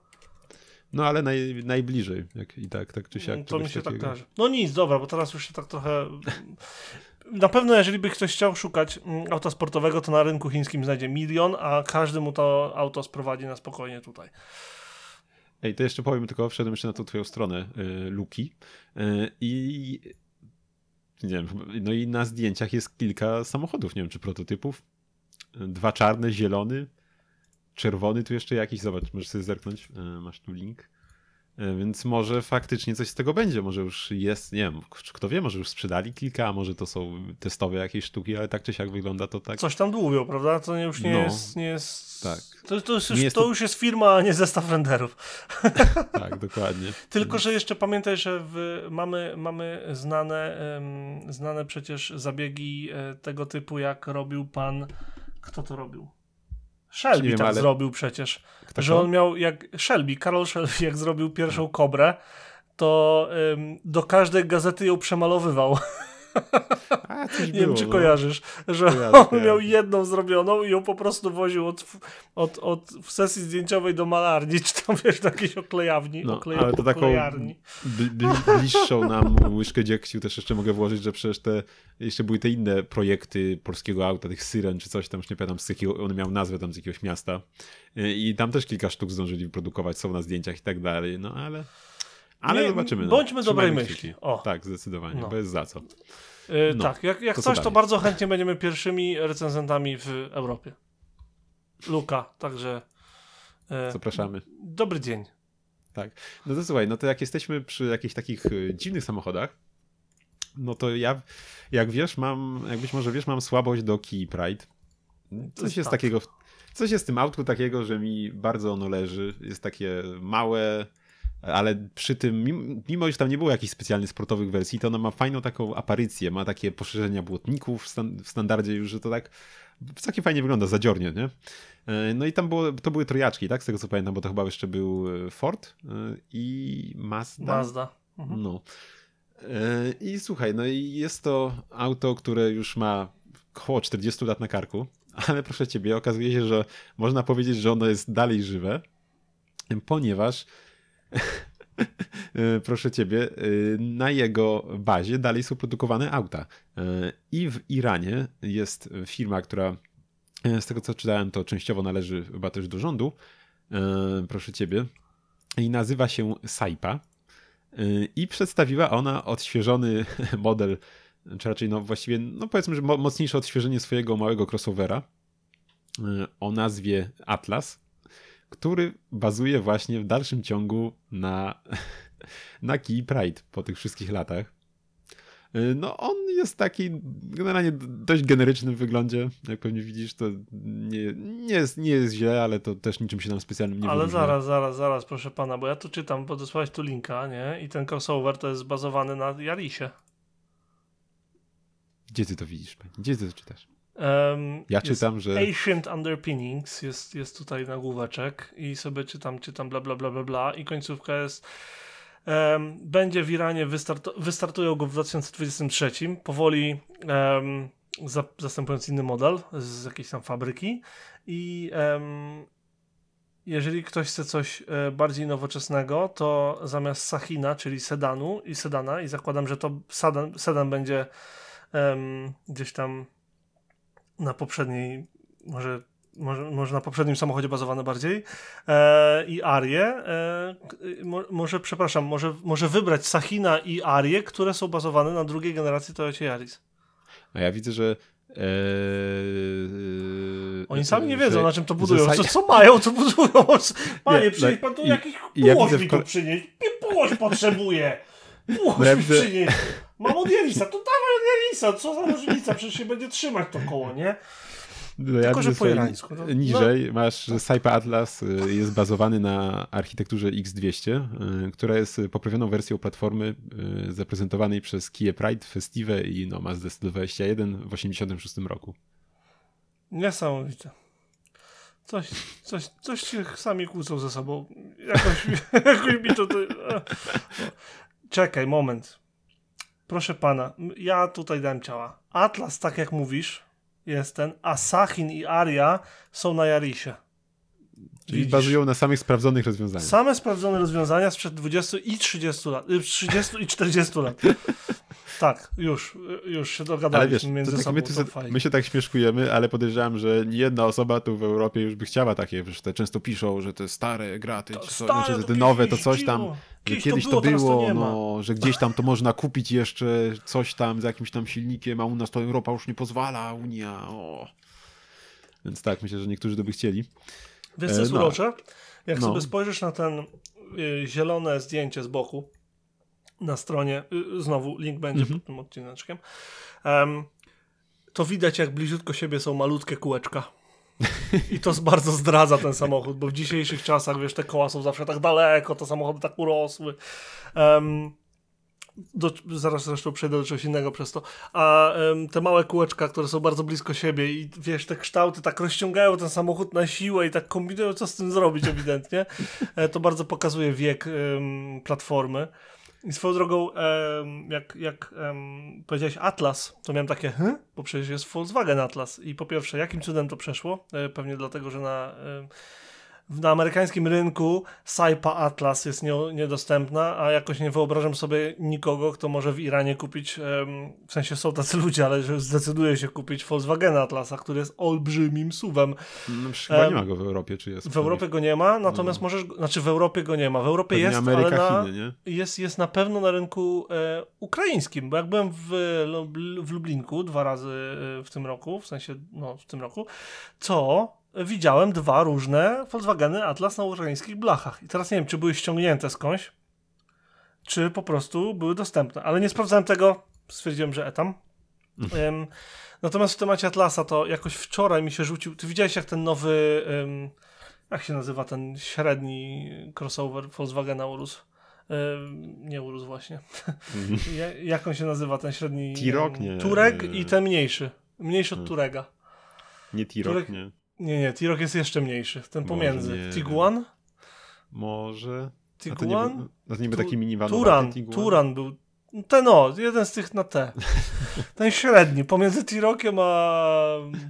No ale naj, najbliżej, jak i tak, tak czy siak. to czegoś mi się tak takiego. każe. No nic, dobra, bo teraz już się tak trochę... Na pewno, jeżeli by ktoś chciał szukać mm, auta sportowego, to na rynku chińskim znajdzie milion, a każdy mu to auto sprowadzi na spokojnie tutaj. Ej, to jeszcze powiem tylko, wszedłem jeszcze na tą twoją stronę y, Luki y, i nie wiem, no i na zdjęciach jest kilka samochodów, nie wiem czy prototypów. Dwa czarne, zielony, czerwony, tu jeszcze jakiś, zobacz, możesz sobie zerknąć, y, masz tu link. Y, Więc może faktycznie coś z tego będzie, może już jest, nie wiem, kto wie, może już sprzedali kilka, a może to są testowe jakieś sztuki, ale tak czy siak wygląda to tak. Coś tam dłubią, prawda? To już nie No. jest... Nie jest... Tak. To, to, już, jest to to- już jest firma, a nie zestaw renderów. Tak, dokładnie. Tylko, że jeszcze pamiętaj, że w, mamy, mamy znane, em, znane przecież zabiegi e, tego typu, jak robił pan. Kto to robił? Shelby wiem, tak ale- zrobił przecież. Kto że on miał, jak Shelby, Karol Shelby, jak zrobił pierwszą kobrę, to em, do każdej gazety ją przemalowywał. A, Nie było, wiem, czy kojarzysz, że Kojarzę, on miał jedną zrobioną i ją po prostu woził od, od, od w sesji zdjęciowej do malarni, czy tam wiesz, do jakiejś oklejawni, No, ale to taką oklejarni. bliższą nam łyżkę dziegciu też jeszcze mogę włożyć, że przecież te jeszcze były te inne projekty polskiego auta, tych syren czy coś tam, już nie pamiętam z jakiego, on miał nazwę tam z jakiegoś miasta. I tam też kilka sztuk zdążyli wyprodukować, są na zdjęciach i tak dalej, no ale ale Nie, zobaczymy. No. bądźmy dobrej myśli. O. Tak, zdecydowanie, No. bo jest za co. Yy, No, tak, jak, jak to co coś, to dalej? bardzo chętnie będziemy pierwszymi recenzentami w Europie. Luka, także yy, Zapraszamy. dobry dzień. Tak. No to słuchaj, no to jak jesteśmy przy jakichś takich y, dziwnych samochodach, no to ja, jak wiesz, mam, jak być może wiesz, mam słabość do Key Pride. Coś jest tak. takiego, coś jest w tym autku takiego, że mi bardzo ono leży. Jest takie małe, ale przy tym, mimo, że tam nie było jakichś specjalnych sportowych wersji, to ono ma fajną taką aparycję, ma takie poszerzenia błotników w, stan, w standardzie już, że to tak całkiem fajnie wygląda, zadziornie, nie? E, No i tam było, to były trojaczki, tak? Z tego co pamiętam, bo to chyba jeszcze był e, Ford e, i Mazda. Mazda. Mhm. No. I słuchaj, no i jest to auto, które już ma około 40 lat na karku, ale proszę ciebie, okazuje się, że można powiedzieć, że ono jest dalej żywe, ponieważ proszę ciebie, e, na jego bazie dalej są produkowane auta. E, I w Iranie jest firma, która e, z tego co czytałem, to częściowo należy chyba też do rządu, e, proszę ciebie, i nazywa się Saipa. I przedstawiła ona odświeżony model, czy raczej no właściwie, no powiedzmy, że mo- mocniejsze odświeżenie swojego małego crossovera o nazwie Atlas, który bazuje właśnie w dalszym ciągu na, na Key Pride po tych wszystkich latach. Y, No on jest taki generalnie dość generyczny w wyglądzie, jak pewnie widzisz, to nie, nie, jest, nie jest źle, ale to też niczym się nam specjalnym nie Ale wyróżnia. zaraz, zaraz, zaraz, proszę pana, bo ja tu czytam, podesłałeś tu linka, nie? I ten crossover to jest zbazowany na Jarisie. Gdzie ty to widzisz? Gdzie ty to czytasz? Um, Ja czytam, że Ancient Underpinnings jest, jest tutaj nagłóweczek i sobie czytam, czytam bla bla bla bla bla. I końcówka jest em, będzie w Iranie, wystartu, wystartują go w 2023, powoli em, za, zastępując inny model z jakiejś tam fabryki. I jeżeli ktoś chce coś e, bardziej nowoczesnego, to zamiast Sachina, czyli sedanu i sedana i zakładam, że to sedan, sedan będzie gdzieś tam na poprzedniej, może, może, może na poprzednim samochodzie bazowane bardziej e, i Arię, e, mo, może, przepraszam, może, może wybrać Sachina i Arię, które są bazowane na drugiej generacji Toyota Yaris. A ja widzę, że. E, Oni sami nie że- wiedzą, na czym to że budują. saj- Co, co mają, to budują. Panie, Nie, przynieś no pan tu jakiś ja tu kole- przynieść. Nie płosz Płosz No mi. Mam od Jarisa, to dawaj od Jarisa. Co za różnica, przecież się będzie trzymać to koło, nie? No, Tylko, że po irańsku, no. Niżej masz, że Saipa Atlas y, jest bazowany na architekturze X200, y, która jest poprawioną wersją platformy y, zaprezentowanej przez Kia Pride, Festive i no, Mazda 121 w 1986 roku. Niesamowite. Coś, coś, coś się sami kłócą ze sobą. Jakoś, jakoś mi to... to. Czekaj, moment. Proszę pana, ja tutaj dałem ciała. Atlas, tak jak mówisz, jest ten, a Sachin i Aria są na Jarisie. Czyli Widzisz? bazują na samych sprawdzonych rozwiązaniach. Same sprawdzone rozwiązania sprzed 20 i 30 lat. y, 30 i 40 lat. Tak, już, już się dogadaliśmy wiesz, między tak, sobą. my, to my się tak śmieszkujemy, ale podejrzewam, że nie jedna osoba tu w Europie już by chciała takie, wiesz, te często piszą, że te stare graty, To czy co, stare, znaczy, że te nowe to coś tam, że Kiedyś to było, to było, no, że gdzieś tam to można kupić jeszcze coś tam z jakimś tam silnikiem, a u nas to Europa już nie pozwala, Unia, o. Więc tak, myślę, że niektórzy to by chcieli. Wiesz co E, jest no. urocze? Jak No. sobie spojrzysz na ten y, zielone zdjęcie z boku na stronie, y, znowu link będzie Mhm. pod tym odcineczkiem, em, to widać jak bliziutko siebie są malutkie kółeczka. I to bardzo zdradza ten samochód, bo w dzisiejszych czasach, wiesz, te koła są zawsze tak daleko, te samochody tak urosły. Em, do, zaraz zresztą przejdę do czegoś innego przez to. A em, te małe kółeczka, które są bardzo blisko siebie i wiesz, te kształty tak rozciągają ten samochód na siłę i tak kombinują, co z tym zrobić ewidentnie. E, to bardzo pokazuje wiek em, platformy. I swoją drogą, em, jak, jak powiedziałeś Atlas, to miałem takie, hm? bo przecież jest Volkswagen Atlas. I po pierwsze, jakim cudem to przeszło? E, pewnie dlatego, że na, em, na amerykańskim rynku Saipa Atlas jest nie, niedostępna, a jakoś nie wyobrażam sobie nikogo, kto może w Iranie kupić, w sensie są tacy ludzie, ale że zdecyduje się kupić Volkswagen Atlasa, który jest olbrzymim suwem. No, chyba Em, nie ma go w Europie, czy jest? W Europie go nie ma, natomiast No. możesz, znaczy w Europie go nie ma. W Europie Pewnie jest, Ameryka, ale na, Chiny, nie? jest, jest na pewno na rynku e, ukraińskim, bo jak byłem w, w Lublinku dwa razy e, w tym roku, w sensie no, w tym roku, to widziałem dwa różne Volkswageny Atlas na ukraińskich blachach. I teraz nie wiem, czy były ściągnięte skądś, czy po prostu były dostępne, ale nie sprawdzałem tego, stwierdziłem, że etam. Em, natomiast w temacie Atlasa to jakoś wczoraj mi się rzucił, ty widziałeś jak ten nowy, em, jak się nazywa ten średni crossover Volkswagena urósł? Nie urósł właśnie. Ja- Jak on się nazywa, ten średni? Turek i ten mniejszy. Mniejszy od Hmm. Turega. Nie T-Roc, Turek- nie. Nie, nie, T-Roc jest jeszcze mniejszy. Ten Może pomiędzy. nie Tiguan? Może. A to nie, Tiguan? to nie był Tu- taki minivan. Turan. Turan był. Ten o, jeden z tych na T. Ten średni, pomiędzy T-Rockiem a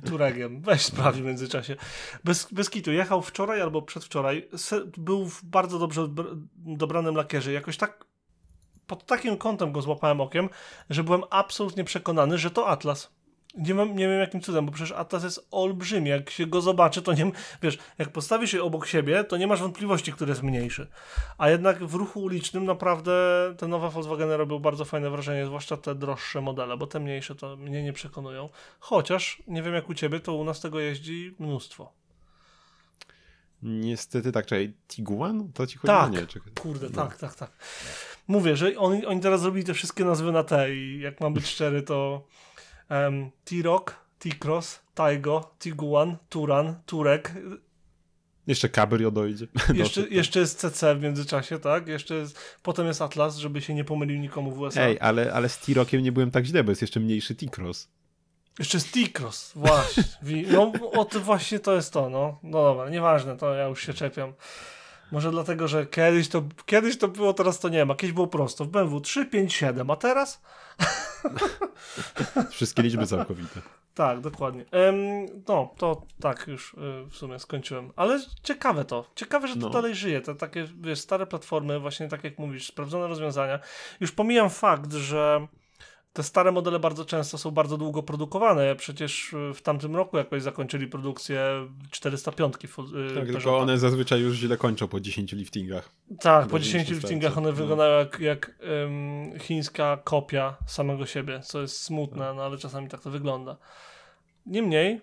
Turegiem. Weź sprawdź w międzyczasie. Bez, bez kitu. Jechał wczoraj albo przedwczoraj. Był w bardzo dobrze dobranym lakierze. Jakoś tak pod takim kątem go złapałem okiem, że byłem absolutnie przekonany, że to Atlas. Nie, wiem, nie wiem jakim cudem, bo przecież Atlas jest olbrzymi. Jak się go zobaczy, to nie. Wiesz, jak postawisz je obok siebie, to nie masz wątpliwości, który jest mniejszy. A jednak w ruchu ulicznym naprawdę te nowe Volkswageny robią bardzo fajne wrażenie, zwłaszcza te droższe modele, bo te mniejsze to mnie nie przekonują. Chociaż nie wiem jak u ciebie, to u nas tego jeździ mnóstwo. Niestety tak, czekaj. Tiguan? To ci chodzi? Tak. Nie, czekaj. Kurde, No. tak, tak, tak. Mówię, że oni, oni teraz zrobili te wszystkie nazwy na T i jak mam być szczery, to um, T-Roc, T-Cross, Taigo, Tiguan, Turan, Turek, Jeszcze Cabrio dojdzie. jeszcze, No, jeszcze jest CC w międzyczasie, tak? Jeszcze jest, potem jest Atlas, żeby się nie pomylił nikomu w USA. Ej, ale, ale z T-Rockiem nie byłem tak źle, bo jest jeszcze mniejszy T-Cross. Jeszcze jest T-Cross, właśnie. No, o, to właśnie to jest to, no. No dobra, nieważne, to ja już się czepiam. Może dlatego, że kiedyś to, kiedyś to było, teraz to nie ma. Kiedyś było prosto. W BMW 3, 5, 7, a teraz? Wszystkie liczby całkowite. Tak, dokładnie. No, to tak już y, w sumie skończyłem. Ale ciekawe to. Ciekawe, że to No. dalej żyje. Te takie, wiesz, stare platformy, właśnie tak jak mówisz, sprawdzone rozwiązania. Już pomijam fakt, że te stare modele bardzo często są bardzo długo produkowane. Przecież y, w tamtym roku jakoś zakończyli produkcję 405. fu- y, Tak, tylko one zazwyczaj już źle kończą po 10 liftingach. Tak, po Bardzo 10 mi się liftingach one No. wyglądają jak, jak em, chińska kopia samego siebie, co jest smutne, no ale czasami tak to wygląda. Niemniej,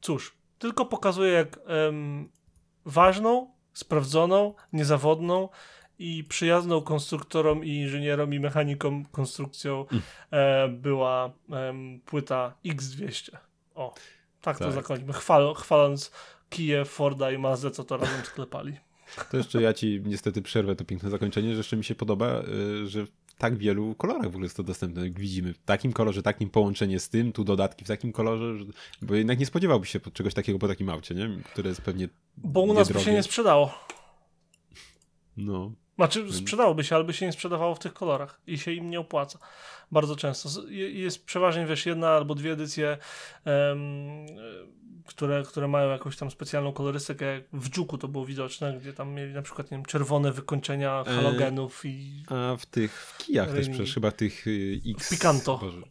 cóż, tylko pokazuje jak em, ważną, sprawdzoną, niezawodną i przyjazną konstruktorom i inżynierom i mechanikom konstrukcją Mm. e, była em, płyta X200. O, tak, to Tak. zakończmy, Chwal, chwaląc Kiję, Forda i Mazdę, co to razem sklepali. To jeszcze ja ci niestety przerwę to piękne zakończenie, że jeszcze mi się podoba, y, że w tak wielu kolorach w ogóle jest to dostępne. Jak widzimy, w takim kolorze, takim połączenie z tym, tu dodatki w takim kolorze, że, bo jednak nie spodziewałbyś się czegoś takiego po takim aucie, nie? Które jest pewnie Bo u nas by się niedrogie. nie sprzedało. No, Znaczy, sprzedałoby się, ale by się nie sprzedawało w tych kolorach i się im nie opłaca. Bardzo często. Jest przeważnie, wiesz, jedna albo dwie edycje, e, które, które mają jakąś tam specjalną kolorystykę. Jak w Dżuku to było widoczne, gdzie tam mieli na przykład, nie wiem, czerwone wykończenia E, halogenów i... a w tych w kijach też przecież chyba tych y, X... Picanto. Boże.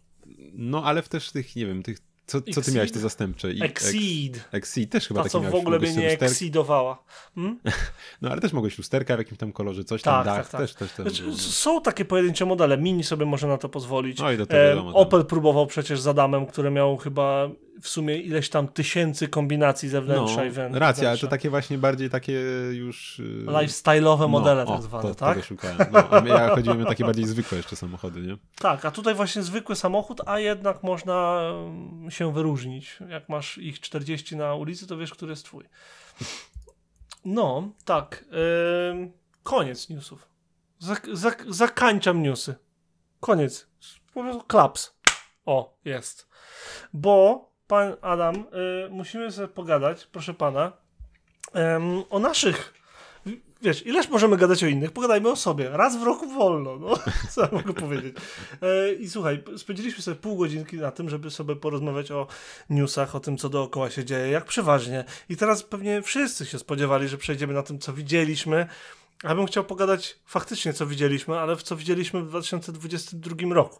No, ale w też tych, nie wiem, tych, co, co ty miałeś te zastępcze? I- Exceed. Ex- Exceed też chyba Ta, co w ogóle mnie nie exceedowała. Hmm? No, ale też mogłeś lusterka w jakimś tam kolorze, coś tam, Tak, dach, tak, tak. też, też, też Znaczy, są takie pojedyncze modele, Mini sobie może na to pozwolić. No i do to E, wiadomo. tam. Opel próbował przecież z Adamem, które miał chyba w sumie ileś tam tysięcy kombinacji zewnętrznej. No, racja, ale to takie właśnie bardziej takie już... y, Lifestyle'owe modele no, tak o, zwane, to, tak? Tego szukałem. No, a ja chodziłem o takie bardziej zwykłe jeszcze samochody, nie? Tak, a tutaj właśnie zwykły samochód, a jednak można mm, się wyróżnić. Jak masz ich 40 na ulicy, to wiesz, który jest twój. No, tak. ym, koniec newsów. Zak zak zakańczam newsy. Koniec. Po prostu klaps. O, jest. Bo, pan Adam, y, musimy sobie pogadać, proszę pana, em, o naszych. wiesz, ileż możemy gadać o innych? Pogadajmy o sobie. Raz w roku wolno, no. Co ja mogę powiedzieć? E, I słuchaj, spędziliśmy sobie pół godzinki na tym, żeby sobie porozmawiać o newsach, o tym, co dookoła się dzieje, jak przeważnie. I teraz pewnie wszyscy się spodziewali, że przejdziemy na tym, co widzieliśmy. Ja bym chciał pogadać faktycznie, co widzieliśmy, ale w co widzieliśmy w 2022 roku.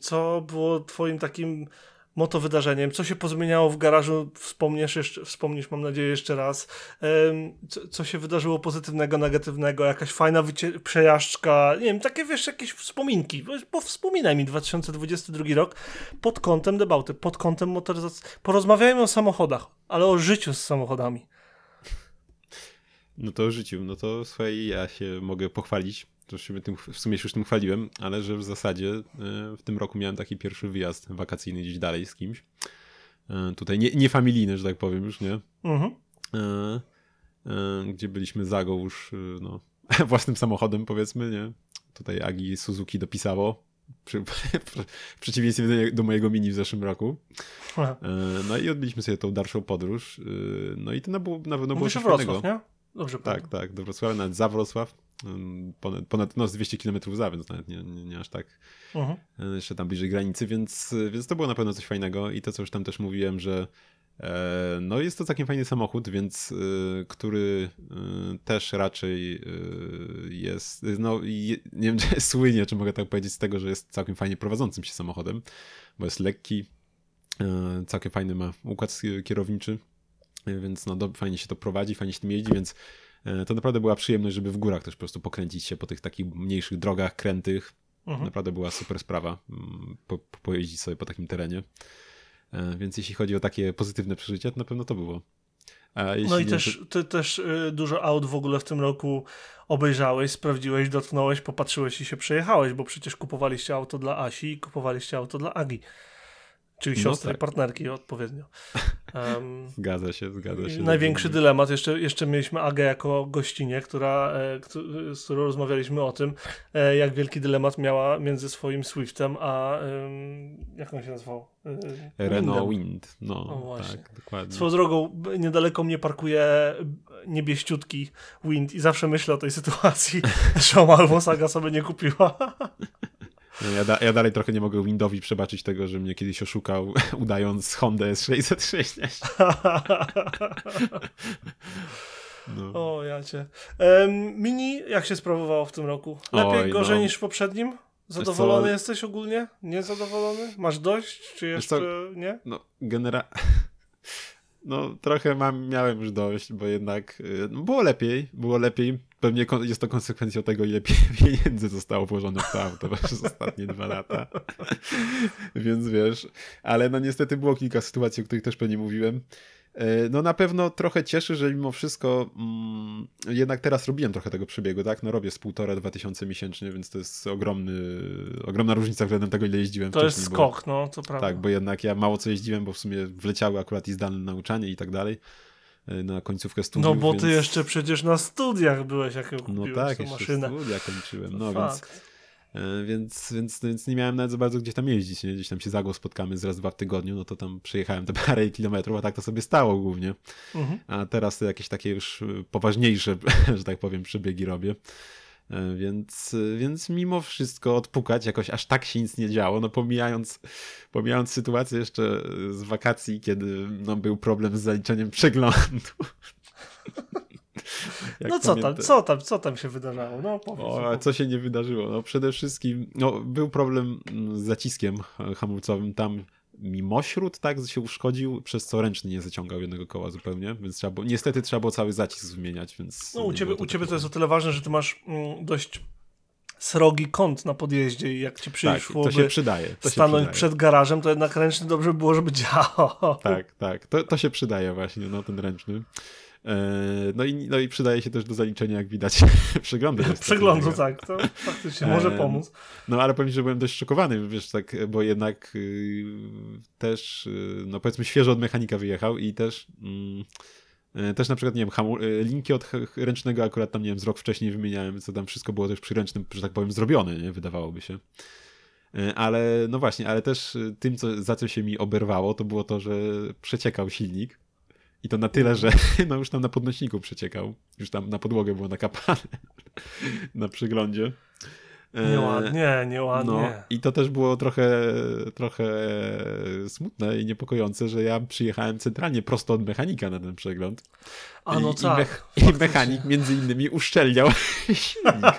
Co było twoim takim moto wydarzeniem, co się pozmieniało w garażu, wspomnisz, jeszcze, wspomnisz mam nadzieję jeszcze raz, co, co się wydarzyło pozytywnego, negatywnego, jakaś fajna przejażdżka, nie wiem, takie wiesz, jakieś wspominki, bo, bo wspominaj mi 2022 rok. Pod kątem debauty, pod kątem motoryzacji. Porozmawiajmy o samochodach, ale o życiu z samochodami. No to o życiu, no to słuchaj, ja się mogę pochwalić, to się tym, w sumie się już tym chwaliłem, ale że w zasadzie e, w tym roku miałem taki pierwszy wyjazd wakacyjny gdzieś dalej z kimś. E, Tutaj nie, nie familijny, że tak powiem już, nie? Mhm. E, Gdzie byliśmy za go już, no, własnym samochodem powiedzmy, nie? Tutaj Agi Suzuki dopisało, w przeciwieństwie do, do mojego mini w zeszłym roku. No i odbyliśmy sobie tą dalszą podróż. No i to na, było, na pewno było Mówisz o coś. Wrocław, nie? Dobrze Tak, pamiętam. tak, do Wrocławia, nawet za Wrocław. Ponad, ponad no, z 200 km za, więc nawet nie, nie, nie aż tak e, jeszcze tam bliżej granicy, więc, więc to było na pewno coś fajnego. I to, co już tam też mówiłem, że e, no jest to całkiem fajny samochód, więc e, który też raczej jest, no nie wiem, czy słynie, czy mogę tak powiedzieć z tego, że jest całkiem fajnie prowadzącym się samochodem, bo jest lekki, całkiem fajny ma układ kierowniczy, więc no fajnie się to prowadzi, fajnie się tym jeździ, więc to naprawdę była przyjemność, żeby w górach też po prostu pokręcić się po tych takich mniejszych drogach, krętych, Mhm. Naprawdę była super sprawa mm, po, po, pojeździć sobie po takim terenie. E, Więc jeśli chodzi o takie pozytywne przeżycia, to na pewno to było. No i nie, też, ty też y, dużo aut w ogóle w tym roku obejrzałeś, sprawdziłeś, dotknąłeś, popatrzyłeś i się przejechałeś, bo przecież kupowaliście auto dla Asi i kupowaliście auto dla Agi. Czyli No siostry, tak. partnerki odpowiednio. Em, Zgadza się, zgadza się. Największy Dobrze dylemat, jeszcze, jeszcze mieliśmy Agę jako gościnie, która, e, z którą rozmawialiśmy o tym, e, jak wielki dylemat miała między swoim Swiftem a jak on się nazywał? E. Renault. Wind. No, O, właśnie. tak, dokładnie. Swoją drogą, niedaleko mnie parkuje niebieściutki Wind i zawsze myślę o tej sytuacji, że albo Saga sobie nie kupiła. No, Ja, da, ja dalej trochę nie mogę Windowi przebaczyć tego, że mnie kiedyś oszukał, udając Honda S660. No. o, ja cię. Em, mini, jak się sprawowało w tym roku? Lepiej, Oj, gorzej no. niż w poprzednim? Zadowolony co? jesteś ogólnie? Niezadowolony? Masz dość? Czy jeszcze co? nie? No, genera... No, trochę mam, miałem już dość, bo jednak y, no, było lepiej, było lepiej. Pewnie jest to konsekwencją tego, ile pie- pieniędzy zostało włożonych w to auto przez ostatnie dwa lata. Więc wiesz, ale no niestety było kilka sytuacji, o których też pewnie mówiłem. E, No na pewno trochę cieszy, że mimo wszystko mm, jednak teraz robiłem trochę tego przebiegu, tak? No robię z półtora, dwa tysiące miesięcznie, więc to jest ogromny, ogromna różnica względem tego, ile jeździłem To jest wcześniej. bo- skok, no, co prawda. tak, bo jednak ja mało co jeździłem, bo w sumie wleciały akurat i zdalne nauczanie i tak dalej na końcówkę studiów. no bo ty więc... jeszcze przecież na studiach byłeś, jak ją No kupiłeś, tak, tą jeszcze maszynę. studia kończyłem, no więc, Fakt. e, więc, więc, więc nie miałem nawet za bardzo gdzie tam jeździć, nie? Gdzieś tam się za go spotkamy z raz, dwa w tygodniu, no to tam przejechałem te parę kilometrów, a tak to sobie stało głównie. Mhm. A teraz to jakieś takie już poważniejsze, że tak powiem, przebiegi robię. E, Więc, e, więc mimo wszystko odpukać, jakoś aż tak się nic nie działo, no pomijając, pomijając sytuację jeszcze e, z wakacji, kiedy no, był problem z zaliczeniem przeglądu. Jak No co tam, pamiętam- co tam, co tam się wydarzało? No powiedz. o, a opowiedz. co się nie wydarzyło? No przede wszystkim no, był problem mm, z zaciskiem ha- hamulcowym. Tam mimośród tak się uszkodził, przez co ręczny nie zaciągał jednego koła zupełnie, więc trzeba było, niestety trzeba było cały zacisk wymieniać, więc... No u ciebie, u ciebie to jest o tyle ważne, że ty masz mm, dość srogi kąt na podjeździe i jak ci Tak, przyszłoby to się przydaje. To się stanąć przydaje. przed garażem, to jednak ręczny dobrze by było, żeby działał. Tak, tak. To, to się przydaje właśnie, no ten ręczny. E, No i, no i przydaje się też do zaliczenia, jak widać, przeglądu. Przeglądu, tak, to faktycznie może pomóc. No ale powiem, że byłem dość szokowany, wiesz, tak, bo jednak y, też, y, no powiedzmy, świeżo od mechanika wyjechał i też, mm, y, też na przykład, nie wiem, linki od ręcznego akurat tam, nie wiem, z rok wcześniej wymieniałem, co tam wszystko było też przy ręcznym, że tak powiem, zrobione, nie, wydawałoby się. Y, Ale, no właśnie, ale też tym, co, za co się mi oberwało, to było to, że przeciekał silnik I to na tyle, że no już tam na podnośniku przeciekał. Już tam na podłogę było nakapane na przyglądzie. Nieładnie, nieładnie. No, I to też było trochę, trochę smutne i niepokojące, że ja przyjechałem centralnie prosto od mechanika na ten przegląd. A no I, tak. I, mech, I mechanik między innymi uszczelniał silnik.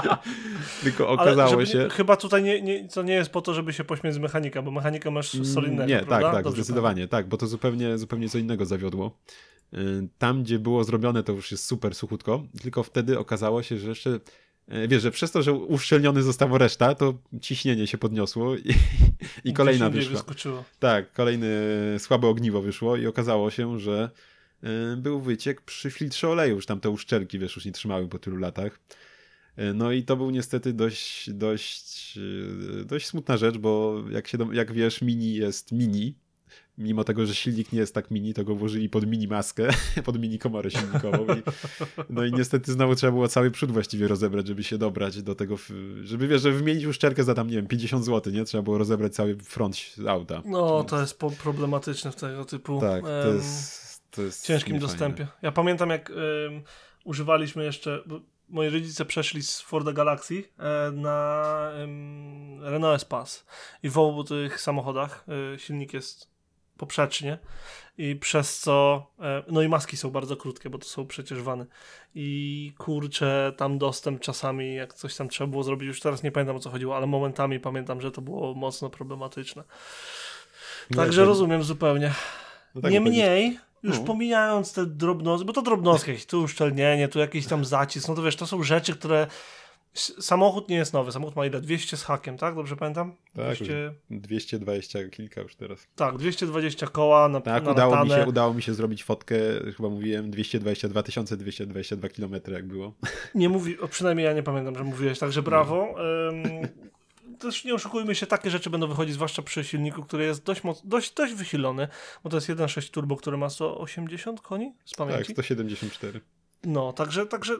Tylko okazało Ale się... Chyba tutaj nie, nie, to nie jest po to, żeby się pośmiać z mechanika, bo mechanika masz solidnego, Nie, prawda? tak, tak, Dobrze zdecydowanie, tak, bo to zupełnie, zupełnie co innego zawiodło. Y, Tam, gdzie było zrobione, to już jest super suchutko, tylko wtedy okazało się, że jeszcze wiesz, że przez to, że uszczelniony została reszta, to ciśnienie się podniosło i, i kolejna wyszła. wyskoczyło. Tak, kolejne słabe ogniwo wyszło i okazało się, że y, był wyciek przy filtrze oleju, już tam te uszczelki, wiesz, już nie trzymały po tylu latach. Y, No i to był niestety dość, dość, dość smutna rzecz, bo jak, się, jak wiesz, mini jest mini. Mimo tego, że silnik nie jest tak mini, to go włożyli pod mini maskę, pod mini komorę silnikową. I, no i niestety znowu trzeba było cały przód właściwie rozebrać, żeby się dobrać do tego, żeby wiesz, żeby wymienić uszczelkę za tam, nie wiem, 50 zł, nie? Trzeba było rozebrać cały front auta. No, to jest po w tego typu tak, to jest, to jest ciężkim niefajne. dostępie. Ja pamiętam, jak używaliśmy jeszcze. Moi rodzice przeszli z Forda Galaxy e, na Renault Espace i w obu tych samochodach e, silnik jest poprzecznie i przez co e, no i maski są bardzo krótkie, bo to są przecież wany i kurczę tam dostęp czasami jak coś tam trzeba było zrobić, już teraz nie pamiętam o co chodziło, ale momentami pamiętam, że to było mocno problematyczne. No, Także rozumiem zupełnie. no tak, Niemniej, już No. pomijając te drobnostki, bo to drobnostki, tu uszczelnienie, tu jakiś tam zacisk, no to wiesz, to są rzeczy, które samochód nie jest nowy, samochód ma ile? 200 z hakiem, tak? Dobrze pamiętam? Tak, 200, 220 kilka już teraz. tak, 220 koła na, Tak, na udało mi, się, udało mi się zrobić fotkę, chyba mówiłem 222 222 km jak było. Nie mówi, o, przynajmniej ja nie pamiętam, że mówiłeś, także brawo. Ym, też nie oszukujmy się, takie rzeczy będą wychodzić, zwłaszcza przy silniku, który jest dość, moc, dość, dość wysilony, bo to jest 1.6 turbo, który ma 180 koni z Tak, pamięci. 174. No, także, także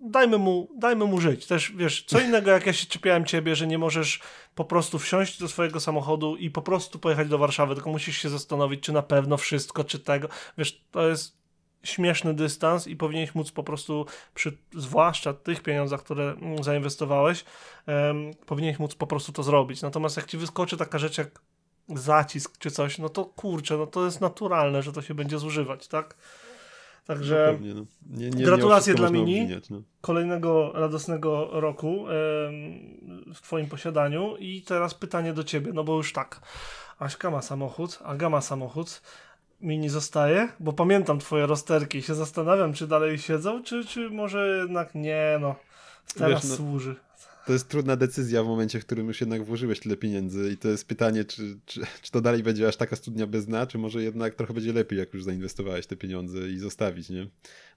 dajmy mu, dajmy mu żyć. Też wiesz, co innego jak ja się czepiałem ciebie, że nie możesz po prostu wsiąść do swojego samochodu i po prostu pojechać do Warszawy, tylko musisz się zastanowić, czy na pewno wszystko, czy tego. Wiesz, to jest śmieszny dystans i powinieneś móc po prostu przy, zwłaszcza tych pieniądzach, które mm, zainwestowałeś, em, powinieneś móc po prostu to zrobić. Natomiast jak ci wyskoczy taka rzecz jak zacisk czy coś, no to kurczę, no to jest naturalne, że to się będzie zużywać, tak? Także No pewnie, no. nie, nie, gratulacje nie dla Mini. obwiniać, no. kolejnego radosnego roku w Twoim posiadaniu. I teraz pytanie do Ciebie, no bo już tak. Aśka ma samochód, Aga ma samochód. Mini zostaje, bo pamiętam Twoje rozterki. Się zastanawiam, czy dalej siedzą, czy, czy może jednak nie, no. Teraz Wiesz, no, służy. To jest trudna decyzja w momencie, w którym już jednak włożyłeś tyle pieniędzy i to jest pytanie, czy, czy, czy to dalej będzie aż taka studnia bez dna, czy może jednak trochę będzie lepiej, jak już zainwestowałeś te pieniądze i zostawić, nie?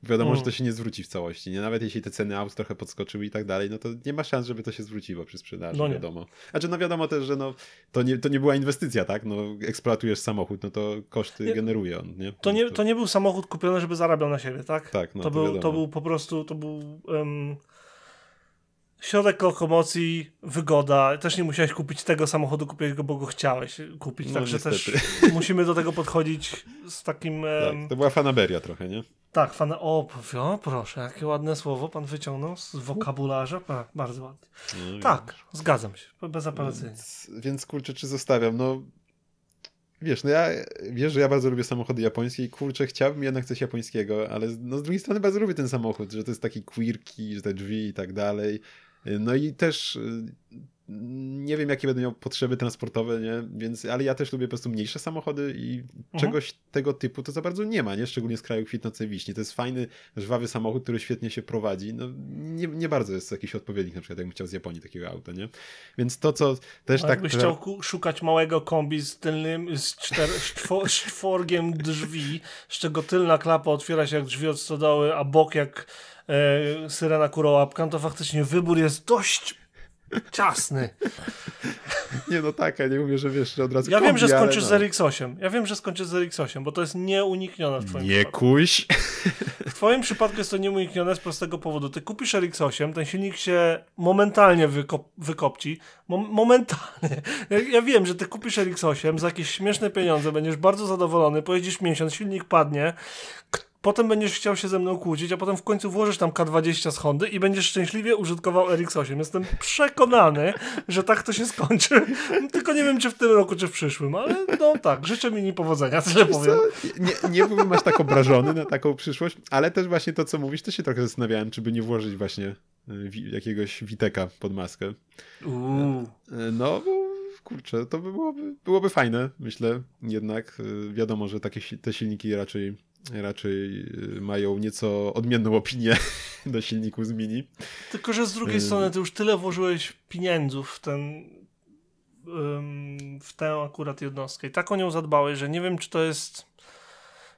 Bo wiadomo, Mm. że to się nie zwróci w całości, nie? Nawet jeśli te ceny aut trochę podskoczyły i tak dalej, no to nie ma szans, żeby to się zwróciło przy sprzedaży, No nie. wiadomo. Znaczy, no wiadomo też, że no, to, nie, to nie była inwestycja, tak? No, eksploatujesz samochód, no to koszty Nie. generuje on, nie? To nie, to nie był samochód kupiony, żeby zarabiał na siebie, tak? Tak, no to, to był, wiadomo. to był po prostu, to był em, środek lokomocji, wygoda. Też nie musiałeś kupić tego samochodu, kupiłeś go, bo go chciałeś kupić. No, Także niestety. też musimy do tego podchodzić z takim... Tak, to była fanaberia trochę, nie? tak, fan... O, o, proszę, jakie ładne słowo pan wyciągnął z wokabularza. A, bardzo ładnie. No, Tak, zgadzam się, bezapelacyjnie. Więc, więc kurczę, czy zostawiam? No wiesz, no ja wiesz, że ja bardzo lubię samochody japońskie i kurczę, chciałbym jednak coś japońskiego, ale no z drugiej strony bardzo lubię ten samochód, że to jest taki quirky, że te drzwi i tak dalej. No i też y, nie wiem, jakie będę miał potrzeby transportowe, nie? Więc, ale ja też lubię po prostu mniejsze samochody i czegoś tego typu to za bardzo nie ma, nie? Szczególnie z kraju kwitnącej wiśni. To jest fajny, żwawy samochód, który świetnie się prowadzi. No nie, nie bardzo jest jakiś odpowiednik, na przykład jakbym chciał z Japonii takiego auta, nie? Więc to, co też A tak... jakbyś chciał szukać małego kombi z tylnym, z, czter, z, czwo, z czworgiem drzwi, z czego tylna klapa otwiera się jak drzwi od stodoły, a bok jak syrena kurołapka, no to faktycznie wybór jest dość ciasny. Nie no tak, ja nie mówię, że wiesz, że od razu Ja wiem, kombi, że ale skończysz no. z RX-8. Ja wiem, że skończysz z RX-8, bo to jest nieuniknione w twoim Nie przypadku. kuś. W twoim przypadku jest to nieuniknione z prostego powodu. Ty kupisz RX-8, ten silnik się momentalnie wykop wykopci. Mom momentalnie. Ja, ja wiem, że ty kupisz RX-8 za jakieś śmieszne pieniądze, będziesz bardzo zadowolony, pojedziesz miesiąc, silnik padnie, k- potem będziesz chciał się ze mną kłócić, a potem w końcu włożysz tam K20 z Hondy i będziesz szczęśliwie użytkował RX-8. Jestem przekonany, że tak to się skończy. Tylko nie wiem, czy w tym roku, czy w przyszłym, ale no tak, życzę mi powodzenia, tyle powiem. Nie, nie byłbym aż tak obrażony na taką przyszłość, ale też właśnie to, co mówisz, to się trochę zastanawiałem, czy by nie włożyć właśnie wi- jakiegoś Witeka pod maskę. Uuu. Y, No, kurczę, to by byłoby, byłoby fajne, myślę, jednak. Y, Wiadomo, że takie te silniki raczej, raczej y, mają nieco odmienną opinię do silników z Mini. Tylko, że z drugiej Ym. strony ty już tyle włożyłeś pieniędzów w ten w tę akurat jednostkę i tak o nią zadbałeś, że nie wiem, czy to jest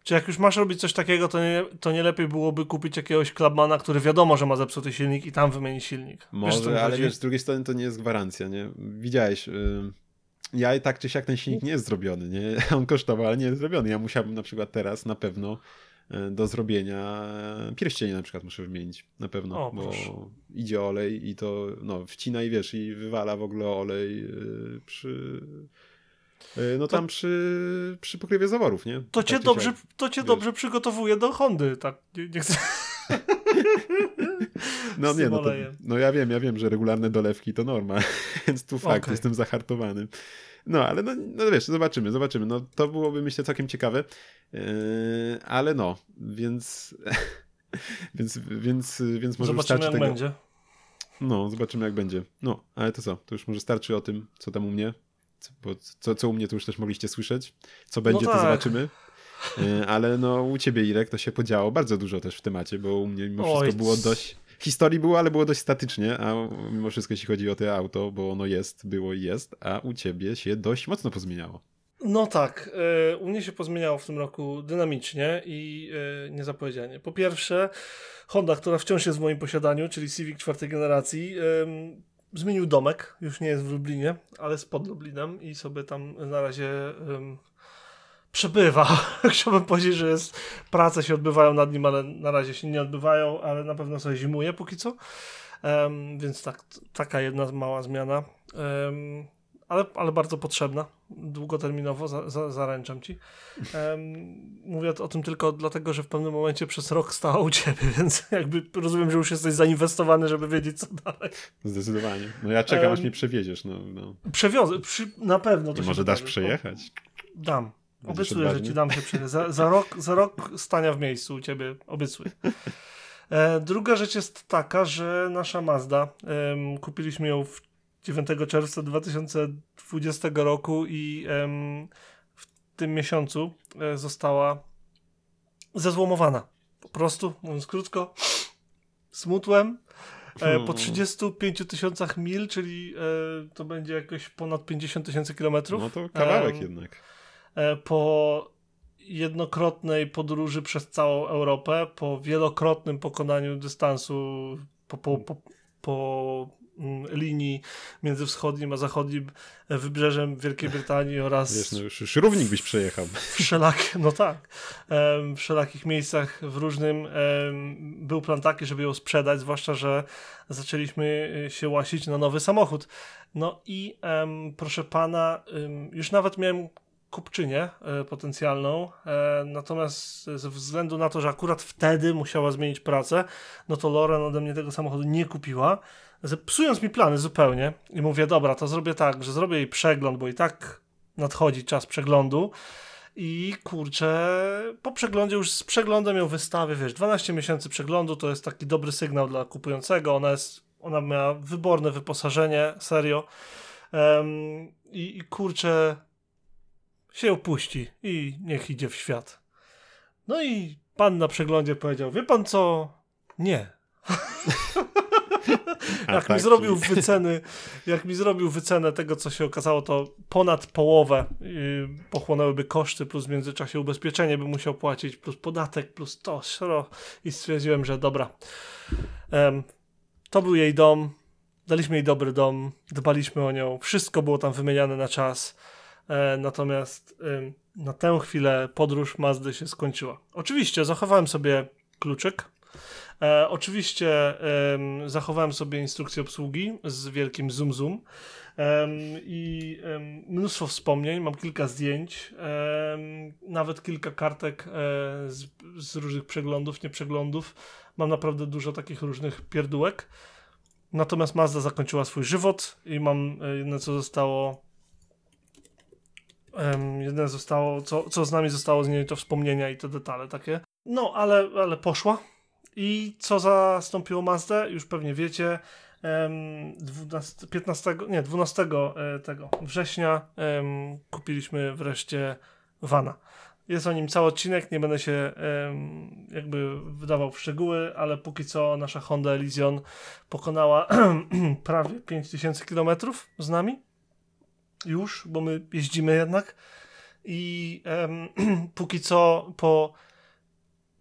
czy jak już masz robić coś takiego, to nie, to nie lepiej byłoby kupić jakiegoś klubmana, który wiadomo, że ma zepsuty silnik i tam wymienić silnik. Wiesz, Może, ale chodzi? wiesz, z drugiej strony to nie jest gwarancja, nie? Widziałeś, y, ja i tak czy siak ten silnik nie jest zrobiony, nie? On kosztował, ale nie jest zrobiony. Ja musiałbym na przykład teraz na pewno y, do zrobienia y, pierścienie na przykład muszę wymienić, na pewno, O, bo proszę. idzie olej i to, no, wcina i wiesz, i wywala w ogóle olej y, przy... No To- tam przy, przy pokrywie zaworów, nie? To Tak cię, dobrze, to cię wiesz. dobrze przygotowuje do Hondy, tak? Nie, nie chcę... No nie, no, to, no ja wiem, ja wiem, że regularne dolewki to norma, więc tu fakt, Okej. jestem zahartowany. No, ale no, no wiesz, zobaczymy, zobaczymy. No to byłoby myślę całkiem ciekawe, yy, ale no, więc, więc, więc, więc może Zobaczymy, wystarczy jak tego. będzie. No, zobaczymy jak będzie. No, ale to co, to już może starczy o tym, co tam u mnie, co, co, co u mnie to już też mogliście słyszeć. Co będzie, to tak. zobaczymy. Yy, Ale no u ciebie Irek to się podziało bardzo dużo też w temacie, bo u mnie mimo wszystko Oj, było dość historii było, ale było dość statycznie, a mimo wszystko jeśli chodzi o to auto, bo ono jest, było i jest, a u ciebie się dość mocno pozmieniało. No tak, e, u mnie się pozmieniało w tym roku dynamicznie i e, niezapowiedzianie. Po pierwsze, Honda, która wciąż jest w moim posiadaniu, czyli Civic czwartej generacji, zmienił domek, już nie jest w Lublinie, ale jest pod Lublinem i sobie tam na razie przebywa. Chciałbym powiedzieć, że jest, prace się odbywają nad nim, ale na razie się nie odbywają, ale na pewno sobie zimuje póki co. Em, więc tak, taka jedna mała zmiana. Em, ale, ale bardzo potrzebna, długoterminowo, za, za, zaręczam ci. Em, mówię o tym tylko dlatego, że w pewnym momencie przez rok stała u ciebie, więc jakby rozumiem, że już jesteś zainwestowany, żeby wiedzieć co dalej. Zdecydowanie. No ja czekam, aż mnie przewieziesz, no. no. Przewiozę, przy, na pewno to I może dasz przejechać? Dam. Obiecuję, że ci dam się przejechać. Za, za, rok, za rok stania w miejscu u ciebie, obiecuję. E, druga rzecz jest taka, że nasza Mazda, em, kupiliśmy ją w 9 czerwca 2020 roku i em, w tym miesiącu e, została zezłomowana. Po prostu, mówiąc krótko, smutłem. E, po 35 tysiącach mil, czyli e, to będzie jakoś ponad 50 tysięcy kilometrów. No to kawałek jednak. E, po jednokrotnej podróży przez całą Europę, po wielokrotnym pokonaniu dystansu po, po, po, po mm, linii między wschodnim a zachodnim e, wybrzeżem Wielkiej Brytanii oraz Wiesz, no już, już równik byś przejechał. wszelak, no tak, w wszelakich miejscach w różnym był plan taki, żeby ją sprzedać, zwłaszcza, że zaczęliśmy y, się łasić na nowy samochód. No i proszę pana, już nawet miałem kupczynię e, potencjalną, e, natomiast ze względu na to, że akurat wtedy musiała zmienić pracę, no to Loren ode mnie tego samochodu nie kupiła, zepsując mi plany zupełnie i mówię, dobra, to zrobię tak, że zrobię jej przegląd, bo i tak nadchodzi czas przeglądu. I kurczę, po przeglądzie już z przeglądem ją wystawię, wiesz, 12 miesięcy przeglądu to jest taki dobry sygnał dla kupującego, ona jest, ona miała wyborne wyposażenie, serio. Em, i, i kurczę się opuści i niech idzie w świat. No i pan na przeglądzie powiedział, wie pan co? Nie. Jak tak, mi zrobił czyli- wyceny, jak mi zrobił wycenę tego, co się okazało, to ponad połowę yy, pochłonęłyby koszty, plus w międzyczasie ubezpieczenie by musiał płacić, plus podatek, plus to, szro. I stwierdziłem, że dobra. Em, to był jej dom. daliśmy jej dobry dom, dbaliśmy o nią, wszystko było tam wymieniane na czas. E, natomiast na tę chwilę podróż Mazdy się skończyła. Oczywiście zachowałem sobie kluczyk. E, oczywiście zachowałem sobie instrukcję obsługi z wielkim zoom zoom. I mnóstwo wspomnień, mam kilka zdjęć, nawet kilka kartek e, z, różnych przeglądów, nieprzeglądów. Mam naprawdę dużo takich różnych pierdółek. Natomiast Mazda zakończyła swój żywot i mam e, jedno, co zostało. Um, jedne zostało, co, co z nami zostało z niej, to wspomnienia i te detale takie. No, ale, ale poszła. I co zastąpiło Mazdę? Już pewnie wiecie. Em, 12, 15, nie, 12 e, tego września em, kupiliśmy wreszcie Vana. Jest o nim cały odcinek, nie będę się em, jakby wydawał w szczegóły, ale póki co nasza Honda Elysion pokonała prawie 5000 km z nami. Już, bo my jeździmy jednak. I em, póki co po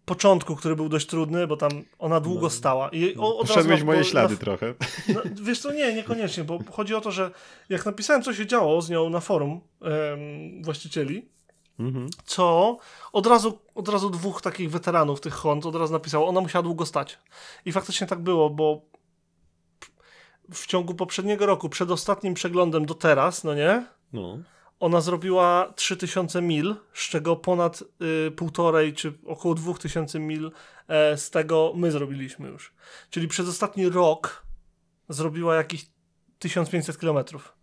początku, który był dość trudny, bo tam ona długo No. stała. I o, od Poszedłeś na- moje na- ślady trochę. no, wiesz co, nie, niekoniecznie, bo chodzi o to, że jak napisałem, co się działo z nią na forum em, właścicieli, Mhm. co od razu, od razu dwóch takich weteranów tych Hond od razu napisało, ona musiała długo stać. I faktycznie tak było, bo w ciągu poprzedniego roku, przed ostatnim przeglądem do teraz, no nie, No. ona zrobiła 3000 mil, z czego ponad y, półtorej czy około 2000 mil e, z tego my zrobiliśmy już. Czyli przez ostatni rok zrobiła jakieś 1500 kilometrów.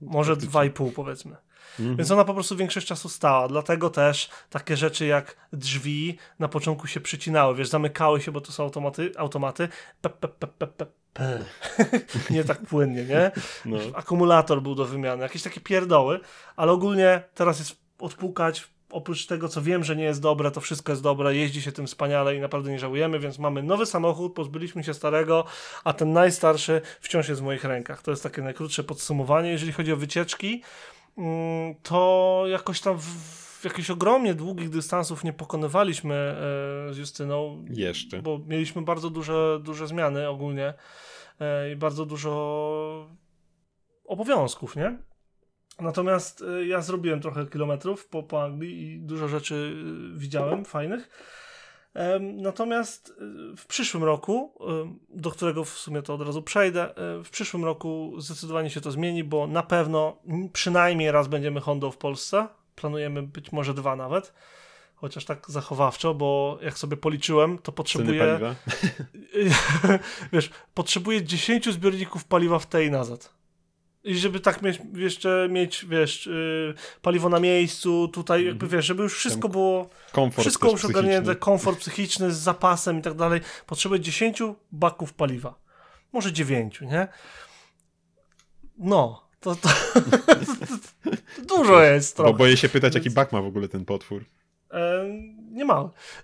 Może Faktycznie. 2,5 powiedzmy. Mhm. Więc ona po prostu większość czasu stała. Dlatego też takie rzeczy jak drzwi na początku się przycinały, wiesz, zamykały się, bo to są automaty, automaty. Pe, pe, pe, pe, pe, pe. nie tak płynnie, nie? No. Akumulator był do wymiany, jakieś takie pierdoły, ale ogólnie teraz jest odpukać. Oprócz tego, co wiem, że nie jest dobre, to wszystko jest dobre, jeździ się tym wspaniale i naprawdę nie żałujemy, więc mamy nowy samochód, pozbyliśmy się starego, a ten najstarszy wciąż jest w moich rękach. To jest takie najkrótsze podsumowanie. Jeżeli chodzi o wycieczki, mm, to jakoś tam w, w jakichś ogromnie długich dystansów nie pokonywaliśmy e, z Justyną, Jeszcze. bo mieliśmy bardzo duże, duże zmiany ogólnie e, i bardzo dużo obowiązków, nie? Natomiast e, ja zrobiłem trochę kilometrów po, po Anglii i dużo rzeczy widziałem fajnych. Natomiast w przyszłym roku, do którego w sumie to od razu przejdę, w przyszłym roku zdecydowanie się to zmieni, bo na pewno przynajmniej raz będziemy Hondą w Polsce. Planujemy być może dwa nawet. Chociaż tak zachowawczo, bo jak sobie policzyłem, to potrzebuję. wiesz, potrzebuję 10 zbiorników paliwa w tej nazad. I żeby tak mieć, jeszcze mieć, wiesz, yy, paliwo na miejscu, tutaj jakby, wiesz, żeby już wszystko Tam było, Komfort wszystko już ogarnięte, komfort psychiczny z zapasem i tak dalej. Potrzebuję 10 baków paliwa. Może 9, nie? No, to, to dużo jest trochę. Bo boję się pytać, jaki bak ma w ogóle ten potwór. Nie.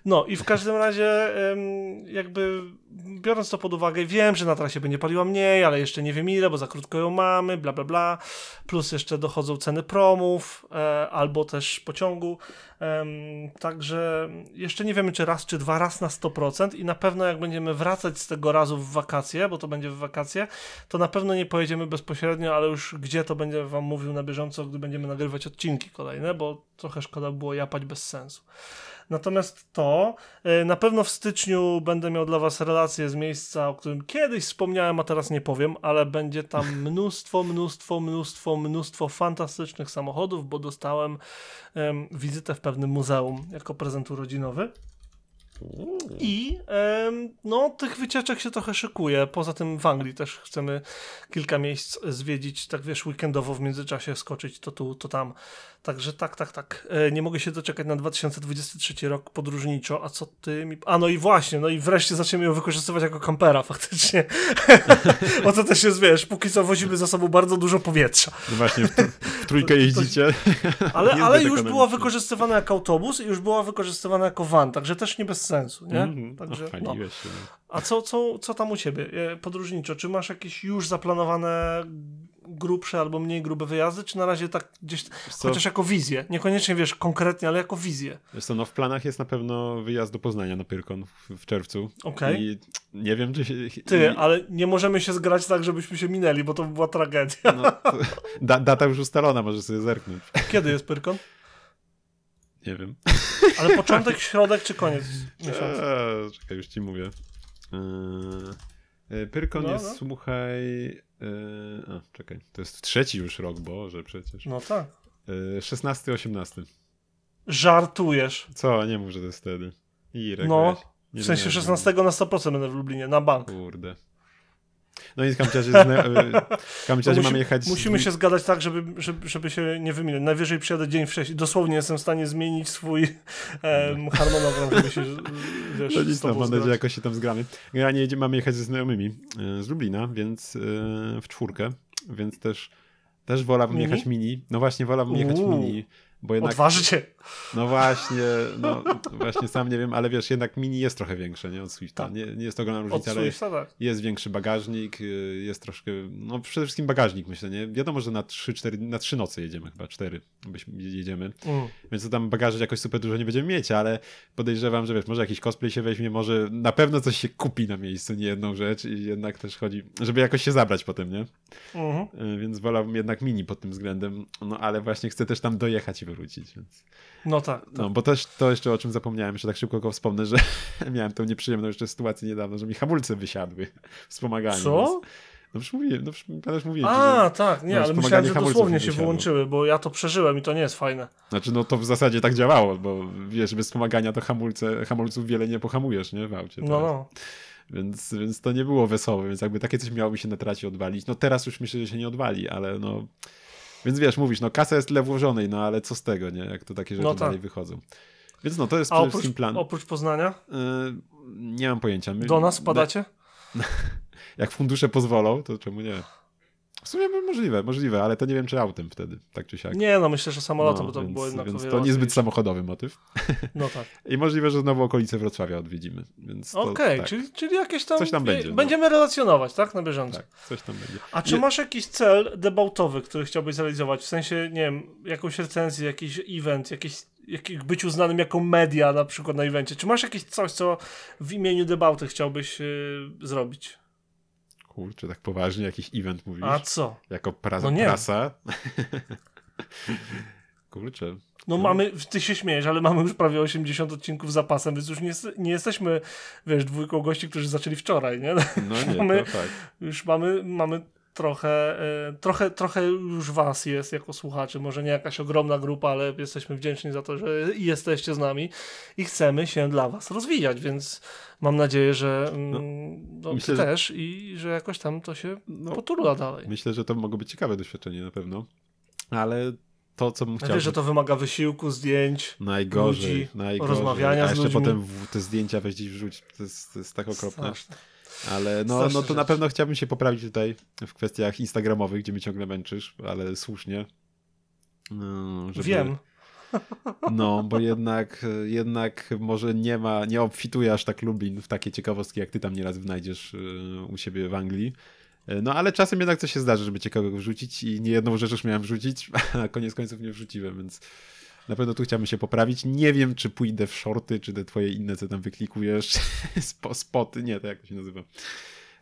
No i w każdym razie jakby biorąc to pod uwagę, wiem, że na trasie będzie paliła mniej, ale jeszcze nie wiem ile, bo za krótko ją mamy, bla bla bla. Plus jeszcze dochodzą ceny promów e, albo też pociągu. Także jeszcze nie wiemy, czy raz, czy dwa, raz na 100% i na pewno jak będziemy wracać z tego razu w wakacje, bo to będzie w wakacje, to na pewno nie pojedziemy bezpośrednio, ale już gdzie to będę wam mówił na bieżąco, gdy będziemy nagrywać odcinki kolejne, bo trochę szkoda było japać bez sensu. Natomiast to, y, na pewno w styczniu będę miał dla was relację z miejsca, o którym kiedyś wspomniałem, a teraz nie powiem, ale będzie tam mnóstwo, mnóstwo, mnóstwo, mnóstwo fantastycznych samochodów, bo dostałem em, wizytę w pewnym muzeum jako prezent urodzinowy. I em, no, tych wycieczek się trochę szykuje. Poza tym w Anglii też chcemy kilka miejsc zwiedzić, tak wiesz, weekendowo w międzyczasie skoczyć to tu, to tam. Także tak, tak, tak. E, nie mogę się doczekać na 2023 rok podróżniczo. A co ty mi. A no i właśnie, no i wreszcie zaczniemy ją wykorzystywać jako kampera faktycznie. Bo to też jest, wiesz, póki co wozimy za sobą bardzo dużo powietrza. No właśnie, w, w trójkę jeździcie. Ale, ale już była wykorzystywana jako autobus i już była wykorzystywana jako van, także też nie bez sensu, nie? Mhm. Także, no. chwaliłeś się. no. A co, co, co tam u ciebie e, podróżniczo? Czy masz jakieś już zaplanowane grubsze albo mniej grube wyjazdy, czy na razie tak gdzieś, co? chociaż jako wizję, niekoniecznie wiesz konkretnie, ale jako wizję. Wiesz co, no w planach jest na pewno wyjazd do Poznania na Pyrkon w, w czerwcu. Okej. I nie wiem, czy się... Ty, i, ale nie możemy się zgrać tak, żebyśmy się minęli, bo to by była tragedia. no, to, da, data już ustalona, może sobie zerknąć. Kiedy jest Pyrkon? Nie wiem. Ale początek, środek czy koniec miesiąca? Eee, czekaj, już ci mówię. Eee, Pyrkon No, jest, no. słuchaj... Eee, a, czekaj, to jest trzeci już rok, Boże, przecież. No tak. Eee, 16-18. Żartujesz. Co? Nie mów, że to jest wtedy. Irek, No, W sensie denerwuj 16 na 100% będę w Lublinie, na bank. Kurde. No każdym razie, zna- e, razie musi- mamy jechać... Musimy się zgadać tak, żeby, żeby, żeby się nie wyminąć. Najwyżej przyjadę dzień wcześniej. Dosłownie jestem w stanie zmienić swój em, harmonogram, żeby się wiesz, To z nic, no, mam nadzieję, jakoś się tam zgramy. Generalnie jedzie, mamy jechać ze znajomymi e, z Lublina, więc e, w czwórkę, więc też, też wolałbym Mini? jechać mini. No właśnie, wolałbym jechać Uuu. mini, bo jednak... Odważycie. No właśnie, no właśnie sam nie wiem, ale wiesz, jednak mini jest trochę większe, nie? Od Swifta. Tak. Nie, nie jest to ogromna różnica, ale Swifta, tak. jest większy bagażnik, y, jest troszkę, no przede wszystkim bagażnik myślę, nie? Wiadomo, że na 3, 4, na 3 noce jedziemy chyba, 4 byśmy jedziemy, Mm. więc to tam bagaży jakoś super dużo nie będziemy mieć, ale podejrzewam, że wiesz, może jakiś cosplay się weźmie, może na pewno coś się kupi na miejscu, nie jedną rzecz i jednak też chodzi, żeby jakoś się zabrać potem, nie? Mhm. Y, Więc wolałbym jednak mini pod tym względem, no ale właśnie chcę też tam dojechać i wrócić, więc... No tak. tak. No, bo też to jeszcze o czym zapomniałem, jeszcze tak szybko go wspomnę, że miałem tą nieprzyjemną jeszcze sytuację niedawno, że mi hamulce wysiadły w wspomaganiu. Co? Więc, no już mówiłem, no już mówiłem. A, że, tak, nie, no, ale wspomaganie myślałem, że dosłownie mi się wyłączyły, bo ja to przeżyłem i to nie jest fajne. Znaczy, no to w zasadzie tak działało, bo wiesz, bez wspomagania to hamulce, hamulców wiele nie pohamujesz, nie, w aucie. No, teraz. no. Więc, więc to nie było wesołe, więc jakby takie coś miałoby się na tracie odwalić. No teraz już myślę, że się nie odwali, ale no... Więc wiesz, mówisz, no kasa jest tyle włożonej, no ale co z tego, nie? Jak to takie rzeczy No tak. dalej wychodzą. Więc no, to jest A przede oprócz, plan. oprócz Poznania? Yy, nie mam pojęcia. My, Do nas spadacie? Jak fundusze pozwolą, to czemu nie? W sumie możliwe, możliwe, ale to nie wiem, czy autem wtedy, tak czy siak. Nie, no myślę, że samolotem, No, bo to więc, było jednak więc to niezbyt samochodowy motyw. No tak. I możliwe, że znowu okolice Wrocławia odwiedzimy. Okej, tak, czyli, czyli jakieś tam... Coś tam będzie, no. Będziemy relacjonować, tak? Na bieżąco. tak, coś tam będzie. A czy Nie- masz jakiś cel debautowy, który chciałbyś zrealizować? W sensie, nie wiem, jakąś recenzję, jakiś event, jakiś, jakiś być uznanym jako media na przykład na evencie. Czy masz jakieś coś, co w imieniu debauty chciałbyś yy, zrobić? Kurczę, tak poważnie jakiś event mówisz? A co? Jako pra- No nie. prasa? Kurczę. No mamy, ty się śmiejesz, ale mamy już prawie 80 odcinków zapasem, więc już nie, nie jesteśmy, wiesz, dwójką gości, którzy zaczęli wczoraj, nie? No nie, Mamy- tak. Już mamy, mamy trochę, e, trochę, trochę już was jest jako słuchaczy, może nie jakaś ogromna grupa, ale jesteśmy wdzięczni za to, że jesteście z nami i chcemy się dla was rozwijać, więc mam nadzieję, że mm, no, myślę, ty że- też i że jakoś tam to się No, poturla dalej. myślę, że to mogło być ciekawe doświadczenie na pewno. Ale to, co bym chciał... Wiesz, że to wymaga wysiłku, zdjęć. Najgorzej, ludzi, najgorzej. rozmawiania A z jeszcze ludźmi. potem te zdjęcia weź gdzieś wrzuć. To jest, to jest tak okropne. Straszne. Ale no, Straszne no to na pewno chciałbym się poprawić tutaj w kwestiach instagramowych, gdzie mnie ciągle męczysz, ale słusznie. No, żeby- Wiem. No, bo jednak, jednak może nie ma, nie obfituje aż tak Lublin w takie ciekawostki, jak ty tam nieraz znajdziesz y, u siebie w Anglii. Y, No, ale czasem jednak coś się zdarzy, żeby ciekawego wrzucić i nie jedną rzecz już miałem wrzucić, a koniec końców nie wrzuciłem, więc na pewno tu chciałbym się poprawić. Nie wiem, czy pójdę w shorty, czy te twoje inne, co tam wyklikujesz, Spo, spoty, nie, to jak to się nazywa.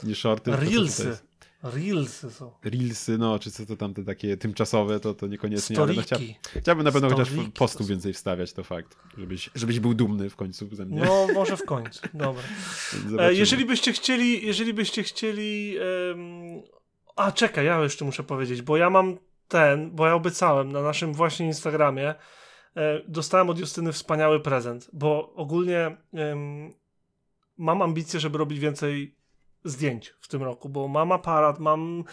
Nie shorty. Reelsy. Reelsy są. Reelsy, no, czy co to tam te takie tymczasowe, to, to niekoniecznie, ale no, chcia, chciałbym na pewno chociaż Storiki to są. więcej wstawiać, to fakt, żebyś, żebyś był dumny w końcu ze mnie. No, może w końcu. Dobra. Zobaczymy. E, jeżeli byście chcieli, jeżeli byście chcieli. em, A czekaj, ja jeszcze muszę powiedzieć, bo ja mam ten, bo ja obiecałem na naszym właśnie Instagramie. E, dostałem od Justyny wspaniały prezent, bo ogólnie em, mam ambicje, żeby robić więcej zdjęć w tym roku, bo mam aparat, mam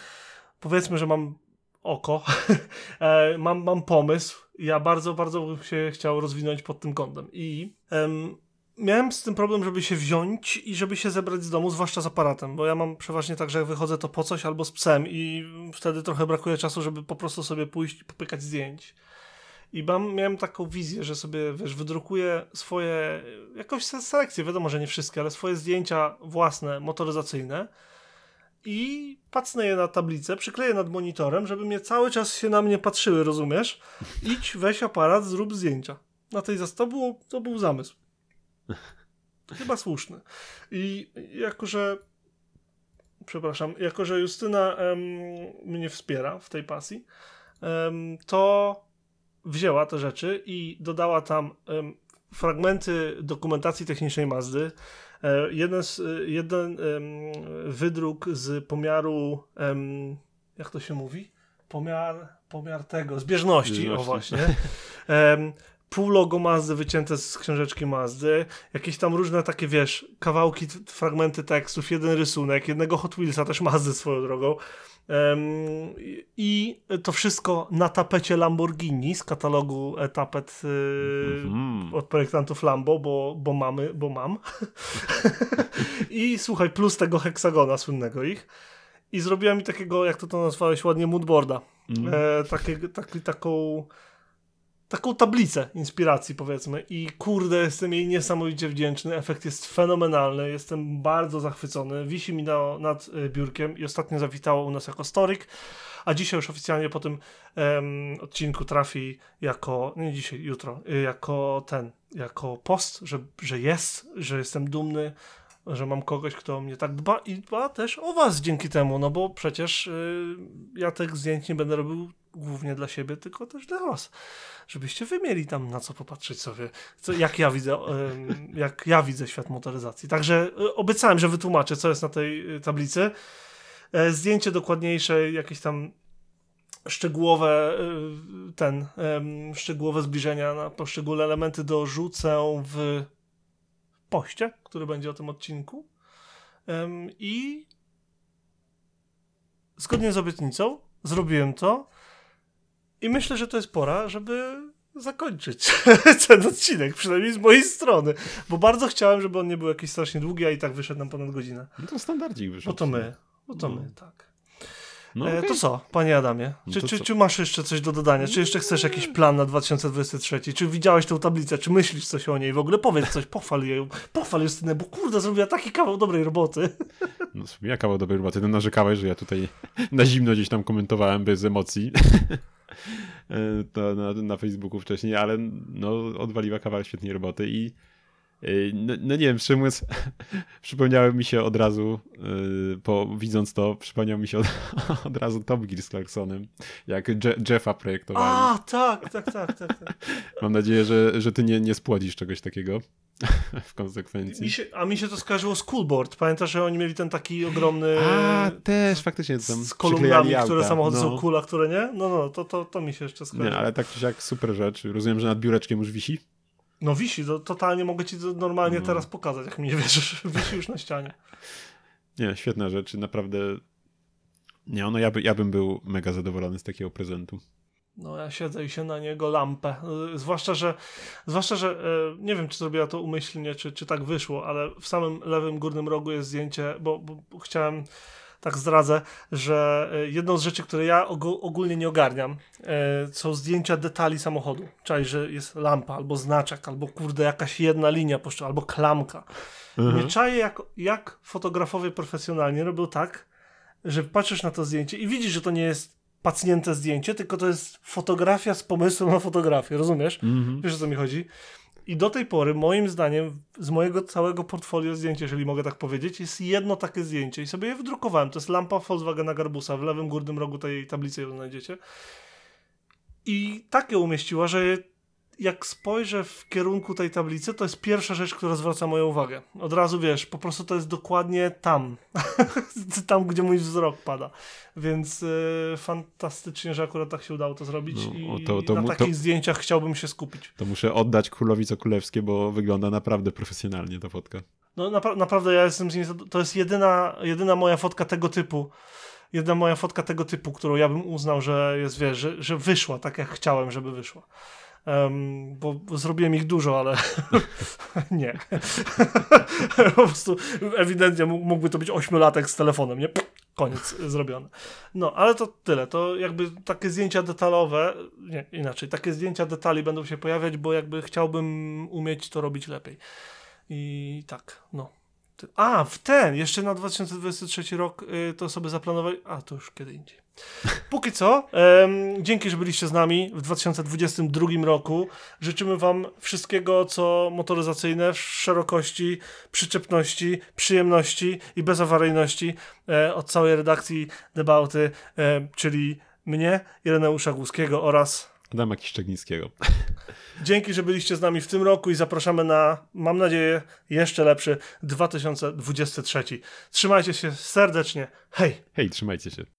powiedzmy, że mam oko, e, mam, mam pomysł. Ja bardzo, bardzo bym się chciał rozwinąć pod tym kątem. I em, miałem z tym problem, żeby się wziąć i żeby się zebrać z domu, zwłaszcza z aparatem, bo ja mam przeważnie tak, że jak wychodzę to po coś albo z psem i wtedy trochę brakuje czasu, żeby po prostu sobie pójść i popykać zdjęć. I mam, miałem taką wizję, że sobie, wiesz, wydrukuję swoje, jakąś se- selekcję, wiadomo, że nie wszystkie, ale swoje zdjęcia własne, motoryzacyjne i pacnę je na tablicę, przykleję nad monitorem, żeby mnie cały czas się na mnie patrzyły, rozumiesz? Idź, weź aparat, zrób zdjęcia. Na tej zas- to, było, to był zamysł. Chyba słuszny. I jako, że przepraszam, jako, że Justyna em, mnie wspiera w tej pasji, em, to wzięła te rzeczy i dodała tam fragmenty dokumentacji technicznej Mazdy, e, jeden, z, jeden wydruk z pomiaru, jak to się mówi? Pomiar, pomiar tego, zbieżności, o Zbieżności. właśnie. Em, pół logo Mazdy wycięte z książeczki Mazdy, jakieś tam różne takie, wiesz, kawałki, fragmenty tekstów, jeden rysunek, jednego Hot Wheelsa, też Mazdy swoją drogą. I- to wszystko na tapecie Lamborghini z katalogu etapet y, Mhm. od projektantów Lambo, bo, bo mamy, bo mam. I słuchaj, plus tego heksagona słynnego ich. I zrobiła mi takiego, jak to to nazwałeś ładnie, moodboarda. Mm. E, takie, taki, taką, taką tablicę inspiracji, powiedzmy. I kurde, jestem jej niesamowicie wdzięczny. Efekt jest fenomenalny. Jestem bardzo zachwycony. Wisi mi na, nad e, biurkiem i ostatnio zawitało u nas jako storyk. A dzisiaj już oficjalnie po tym odcinku trafi jako, nie dzisiaj, jutro, y, jako ten, jako post, że, że jest, że jestem dumny, że mam kogoś, kto o mnie tak dba i dba też o was dzięki temu, no bo przecież y, ja tych zdjęć nie będę robił głównie dla siebie, tylko też dla was, żebyście wy mieli tam na co popatrzeć sobie, co, jak ja widzę, em, jak ja widzę świat motoryzacji. Także y, obiecałem, że wytłumaczę, co jest na tej y, tablicy. E, Zdjęcie dokładniejsze, jakieś tam szczegółowe y, ten, szczegółowe zbliżenia na poszczególne elementy dorzucę w poście, który będzie o tym odcinku. I zgodnie z obietnicą zrobiłem to i myślę, że to jest pora, żeby zakończyć ten odcinek, przynajmniej z mojej strony, bo bardzo chciałem, żeby on nie był jakiś strasznie długi, a i tak wyszedł nam ponad godzinę. No to standardzik wyszedł. Bo to my, bo to No. my, tak. No, E, okej. To co, panie Adamie? No Czy, to czy, co? czy masz jeszcze coś do dodania? Czy jeszcze chcesz jakiś plan na 2023? Czy widziałeś tę tablicę? Czy myślisz coś o niej? W ogóle powiedz coś, pochwal jej, pochwal Justynę, bo kurde, zrobiła taki kawał dobrej roboty. No, ja kawał dobrej roboty. Ty narzekałeś, że ja tutaj na zimno gdzieś tam komentowałem bez emocji. E, na, na Facebooku wcześniej, ale no, odwaliła kawał świetnej roboty i e, no, no nie wiem, mówiąc, przypomniały mi się od razu, e, po, widząc to, przypomniał mi się od, od razu Top Gear z Clarksonem, jak Je Jeffa projektowali. A, tak, tak, tak, tak. tak. Mam nadzieję, że, że ty nie, nie spłodzisz czegoś takiego w konsekwencji. Mi się, a mi się to skojarzyło z Schoolboard. Pamiętasz, że oni mieli ten taki ogromny... A, też faktycznie tam z kolumnami, które samochody no. są cool, a które nie? No, no, to, to, to mi się jeszcze skojarzy. Nie, ale tak czy siak super rzecz. Rozumiem, że nad biureczkiem już wisi. No wisi, to totalnie mogę ci to normalnie No. teraz pokazać, jak mi nie wierzysz. Wisi już na ścianie. Nie, świetna rzecz. Naprawdę. Nie, no ja, by, ja bym był mega zadowolony z takiego prezentu. No ja siedzę i się na niego lampę. Y, Zwłaszcza, że zwłaszcza, że y, nie wiem, czy zrobiła to umyślnie, czy, czy tak wyszło, ale w samym lewym górnym rogu jest zdjęcie, bo, bo, bo chciałem tak zdradzę, że y, jedną z rzeczy, które ja ogó- ogólnie nie ogarniam, y, są zdjęcia detali samochodu. Czyli, że jest lampa, albo znaczek, albo kurde jakaś jedna linia, albo klamka. Nie czaję, jak, jak fotografowie profesjonalnie robią tak, że patrzysz na to zdjęcie i widzisz, że to nie jest pacnięte zdjęcie, tylko to jest fotografia z pomysłem na fotografię, rozumiesz? Mhm. Wiesz o co mi chodzi? I do tej pory, moim zdaniem, z mojego całego portfolio zdjęć, jeżeli mogę tak powiedzieć, jest jedno takie zdjęcie i sobie je wydrukowałem. To jest lampa Volkswagena Garbusa. W lewym górnym rogu tej tablicy ją znajdziecie. I tak umieściła, że jak spojrzę w kierunku tej tablicy, to jest pierwsza rzecz, która zwraca moją uwagę. Od razu wiesz, po prostu to jest dokładnie tam. tam, gdzie mój wzrok pada. Więc y, fantastycznie, że akurat tak się udało to zrobić No, i to- to na mu- takich to- zdjęciach chciałbym się skupić. To muszę oddać królowi co królewskie, bo wygląda naprawdę profesjonalnie ta fotka. No napra- naprawdę ja jestem z niej, to jest jedyna, jedyna moja fotka tego typu, jedna moja fotka tego typu, którą ja bym uznał, że jest, wiesz, że, że wyszła tak jak chciałem, żeby wyszła. Em, bo, zrobiłem ich dużo, ale nie. po prostu ewidentnie mógł- mógłby to być ośmiolatek z telefonem, nie? Koniec, zrobione. No, ale to tyle. To jakby takie zdjęcia detalowe, nie, inaczej, takie zdjęcia detali będą się pojawiać, bo jakby chciałbym umieć to robić lepiej. I tak, no. A, w ten, jeszcze na 2023 rok y, to sobie zaplanowali. A, to już kiedy indziej. Póki co, em, dzięki, że byliście z nami w 2022 roku. Życzymy Wam wszystkiego, co motoryzacyjne w szerokości, przyczepności, przyjemności i bezawaryjności e, od całej redakcji Debauty, e, czyli mnie, Ireneusza Głuskiego oraz Adama Kiszczegnickiego. Dzięki, że byliście z nami w tym roku i zapraszamy na, mam nadzieję, jeszcze lepszy 2023. Trzymajcie się serdecznie. Hej! Hej, trzymajcie się.